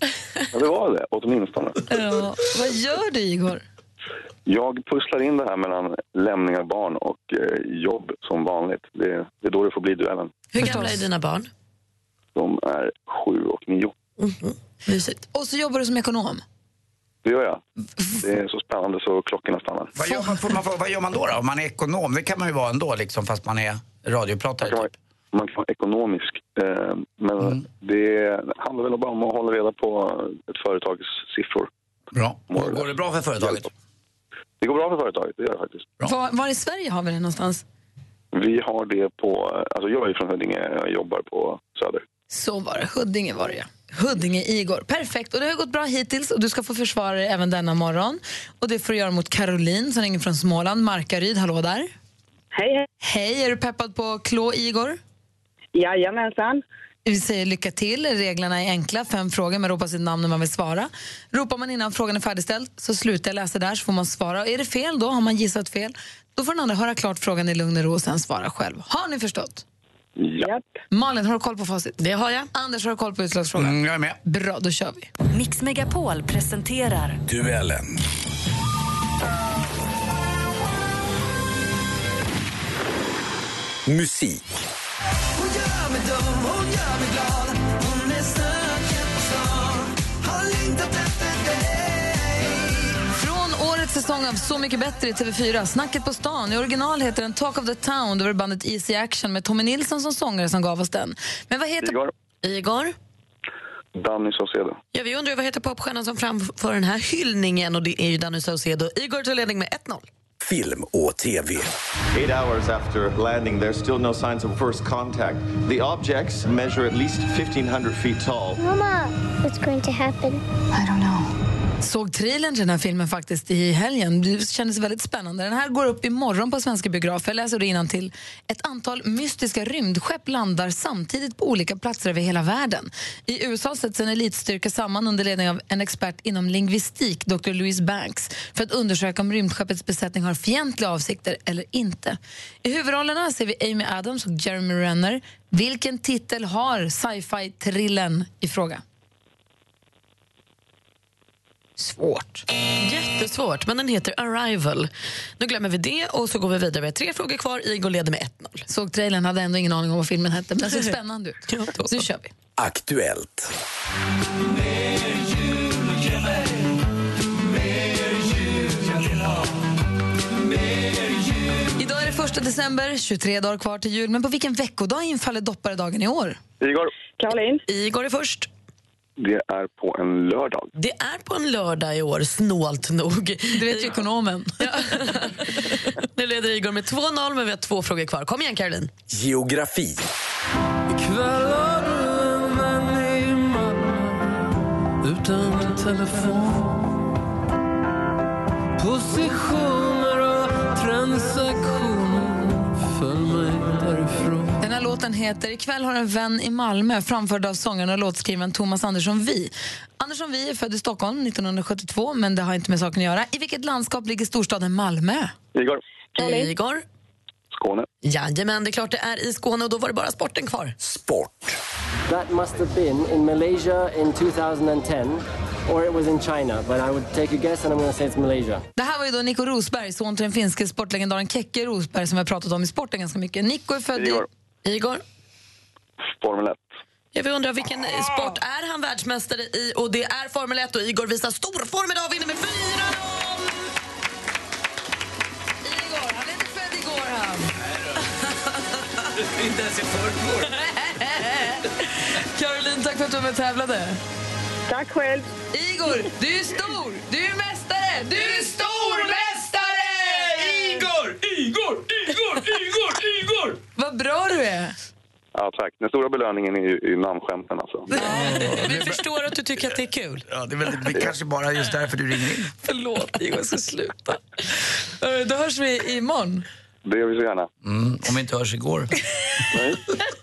Ja, det var det, åtminstone. Ja, vad gör du, Igor? Jag pusslar in det här mellan lämning av barn och eh, jobb som vanligt. Det, det är då det får bli duellen. Hur gamla är dina barn? De är sju och nio. Mysigt. Och så jobbar du som ekonom. Det gör jag. Det är så spännande så klockorna stannar. Vad gör, man, får man, vad gör man då, då? Om man är ekonom, det kan man ju vara ändå liksom, fast man är radiopratare. Man kan vara, man kan vara ekonomisk. Eh, men det handlar väl bara om att hålla reda på ett företags siffror. Bra. Går det bra för företaget? Det går bra för företaget, det gör det faktiskt. Var, var i Sverige har vi det någonstans? Vi har det på, alltså jag är från Huddinge, jag jobbar på Söder. Så var det. Huddinge var det, ja. Huddinge Igor. Perfekt. Och det har gått bra hittills och du ska få försvara dig även denna morgon. Och det får du göra mot Caroline som ringer från Småland. Markaryd, hallå där. Hej, hej. Hej, är du peppad på klå Igor? Jajamensan. Vi säger lycka till. Reglerna är enkla. Fem frågor. Man ropar sitt namn när man vill svara. Ropar man innan frågan är färdigställd så slutar jag läsa där så får man svara. Och är det fel då, har man gissat fel, då får den andra höra klart frågan i lugn och ro och sen svara själv. Har ni förstått? Ja. Malin, har du koll på facit? Det har jag. Anders, har du koll på utslagsfrågan? Mm, jag är med. Bra, då kör vi. Mix Megapol presenterar Duellen. Musik. Från säsong av Så mycket bättre i TV4, Snacket på stan. I original heter den Talk of the Town. Det var bandet Easy Action med Tommy Nilsson som sångare som gav oss den. Men vad heter... Igor. Igor? Danny Saucedo. Ja, vi undrar vad heter popstjärnan som framför den här hyllningen och det är ju Danny Saucedo. Igor tar ledning med 1-0. Film och TV. Eight hours after landing, there's still no signs of first contact. The objects measure at least 1,500 feet tall. Mama, what's going to happen? I don't know. Såg trailern till den här filmen faktiskt i helgen. Det kändes väldigt spännande. Den här går upp imorgon på svenska biografer. Jag läser det till. Ett antal mystiska rymdskepp landar samtidigt på olika platser över hela världen. I USA sätts en elitstyrka samman under ledning av en expert inom lingvistik, Dr. Louis Banks, för att undersöka om rymdskeppets besättning har fientliga avsikter eller inte. I huvudrollerna ser vi Amy Adams och Jeremy Renner. Vilken titel har sci-fi-trillen i fråga? Svårt. Jättesvårt, men den heter Arrival. Nu glömmer vi det och så går vi vidare. Vi har tre frågor kvar. Igor leder med 1-0. Såg trailern, hade ändå ingen aning om vad filmen hette, men den såg spännande ut. Så nu kör vi. Aktuellt. Idag är det första december, 23 dagar kvar till jul. Men på vilken veckodag infaller dopparedagen i år? Igor. Caroline. Igor är först. Det är på en lördag. Det är på en lördag i år, snålt nog. Du vet ju ekonomen. Nu leder Igor med 2-0, men vi har två frågor kvar. Kom igen, Caroline. Geografi. Ikväll har du en vän i Malmö utan telefon Positioner och transaktioner låten heter Ikväll har en vän i Malmö framförd av sångaren och låtskrivaren Thomas Andersson Vi. Andersson Vi är född i Stockholm 1972, men det har inte med saken att göra. I vilket landskap ligger storstaden Malmö? Igor. Igor. Skåne. Jajamän, det är klart det är i Skåne och då var det bara sporten kvar. Sport. That must have been in Malaysia in 2010, or it was in China. But I would take a guess and I'm going to say it's Malaysia. Det här var ju då Nico Rosberg, son till den finske sportlegendaren Kekke Rosberg som vi har pratat om i sporten ganska mycket. Nico är född Igor. i... Igor. Formel 1. Jag vill undra vilken sport är han världsmästare i? Och det är Formel 1 och Igor visar storform idag och vinner med 4-0! Igor, han är inte född igår han. Inte ens i förrgår. Caroline, tack för att du var med och tävlade. Tack själv. Igor, du är stor! Du är mästare! Du är stormästare! Igor! Igor! Igor! Igor! Igor! Vad bra du är! Ja, tack. Den stora belöningen är ju namnskämten alltså. Vi förstår att du tycker att det är kul. Ja, det är väl det är kanske bara just därför du ringer in. Förlåt, Igor, jag ska sluta. Eh, Då hörs vi imorgon. Det gör vi så gärna. Mm, om vi inte hörs igår.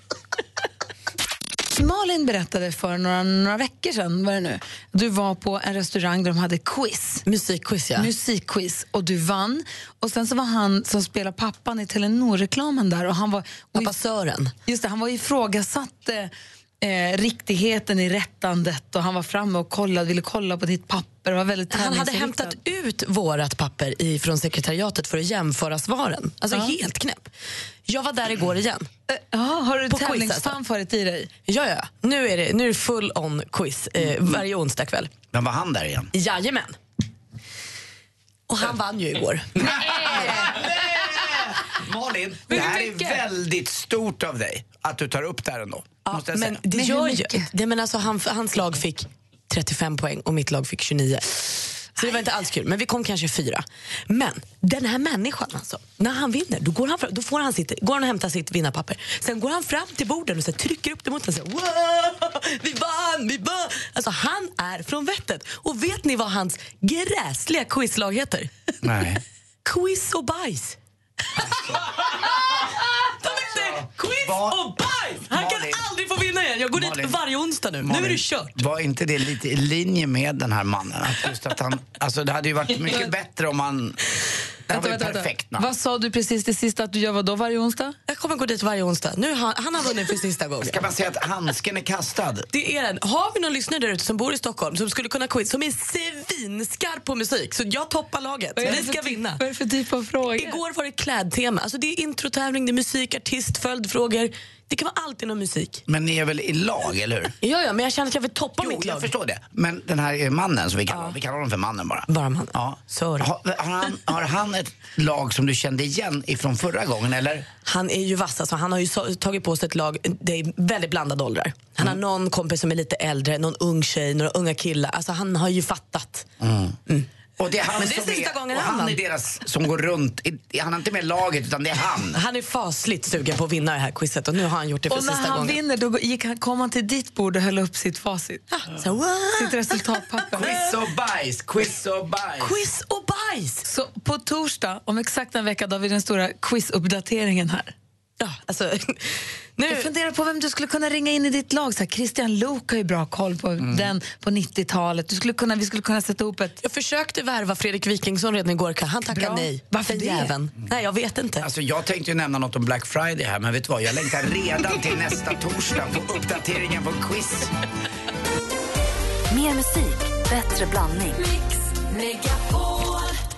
Malin berättade för några, några veckor sedan, var det nu, du var på en restaurang där de hade quiz. Musikquiz, ja. Musikquiz. Och du vann. Och sen så var han som spelar pappan i Telenor-reklamen där. Och han var, Pappa Sören. Just det, han var ifrågasatt eh, eh, riktigheten i rättandet och han var framme och kollade, ville kolla på ditt papper. Var väldigt Han hade hämtat ut vårat papper i, från sekretariatet för att jämföra svaren. Alltså Ja. helt knäpp. Jag var där igår igen. Ja, har du tävlingsfanfaret i dig? Ja, ja. Nu är det, nu är det full on quiz eh, varje onsdag kväll. Men var han där igen? Jajamän. Och han vann ju igår. Malin, Men det här är väldigt stort av dig att du tar upp det här ändå. måste jag Men säga. det gör ju... Det, men alltså, han, hans lag fick 35 poäng och mitt lag fick 29. Så det var inte alls kul, men vi kom kanske fyra. Men den här människan alltså, när han vinner, då, går han fram, då får han sitt, går han och hämtar sitt vinnarpapper. Sen går han fram till borden och så här, trycker upp det mot honom och säger "Wow, vi vann, vi vann. Alltså han är från vettet. Och vet ni vad hans gräsliga quizlag heter? Nej. Quiz och bajs. De heter Quiz och bajs! Han kan Malin. aldrig få vinna igen. Jag går dit Malin. varje onsdag nu. Nu är det kört. Var inte det lite i linje med den här mannen? Att just att han, alltså det hade ju varit mycket bättre om han... Det här var ju perfekt namn. Vad sa du precis det sista att du gör vad då varje onsdag? Jag kommer gå dit varje onsdag. Nu har, han har vunnit för sista gången. Ska man säga att handsken är kastad? Det är den. Har vi någon lyssnare där ute som bor i Stockholm som skulle kunna quiz, som är svinskarp på musik, så jag toppar laget. Vi ska vinna. Vad är det för typ av frågor? Igår var det klädtema. Alltså det är introtävling, det är musik, artist, följdfrågor. Det kan vara alltid någon musik. Men ni är väl i lag, eller hur? Ja, ja, men jag känner att jag vill toppa Jo, mitt lag. jag förstår det. Men den här är mannen, som vi kallar. Vi kallar honom för mannen bara. Bara mannen. Ja. Sorry. Har, har, han, har han ett lag som du kände igen ifrån förra gången, eller? Han är ju vass. Alltså, han har ju tagit på sig ett lag, det är väldigt blandade åldrar. Han Mm. har någon kompis som är lite äldre, någon ung tjej, några unga killar. Alltså, han har ju fattat. Och det är han Men det är som sista gången och han han är deras som går runt. I- Han är inte med laget, utan det är han. Han är fasligt sugen på att vinna det här quizet och nu har han gjort det för Och när sista han gången. vinner då gick han, kom han till ditt bord och höll upp sitt facit. Så, wow. Sitt resultatpapper. Quiz och bajs, quiz och bajs. Quiz och bajs! Så på torsdag, om exakt en vecka, då har vi den stora quizuppdateringen här. Ja, alltså, nu... Jag funderar på vem du skulle kunna ringa in i ditt lag. Så här, Christian Luuk har ju bra koll på den på 90-talet. Du skulle kunna, vi skulle kunna sätta ihop ett... Jag försökte värva Fredrik Wikingsson redan igår. Han tackade Bra. nej. Varför Den det? jäveln. Nej, jag vet inte. Alltså jag tänkte ju nämna något om Black Friday här, men vet du vad? Jag längtar redan till nästa torsdag på uppdateringen på quiz. Mer musik, bättre blandning.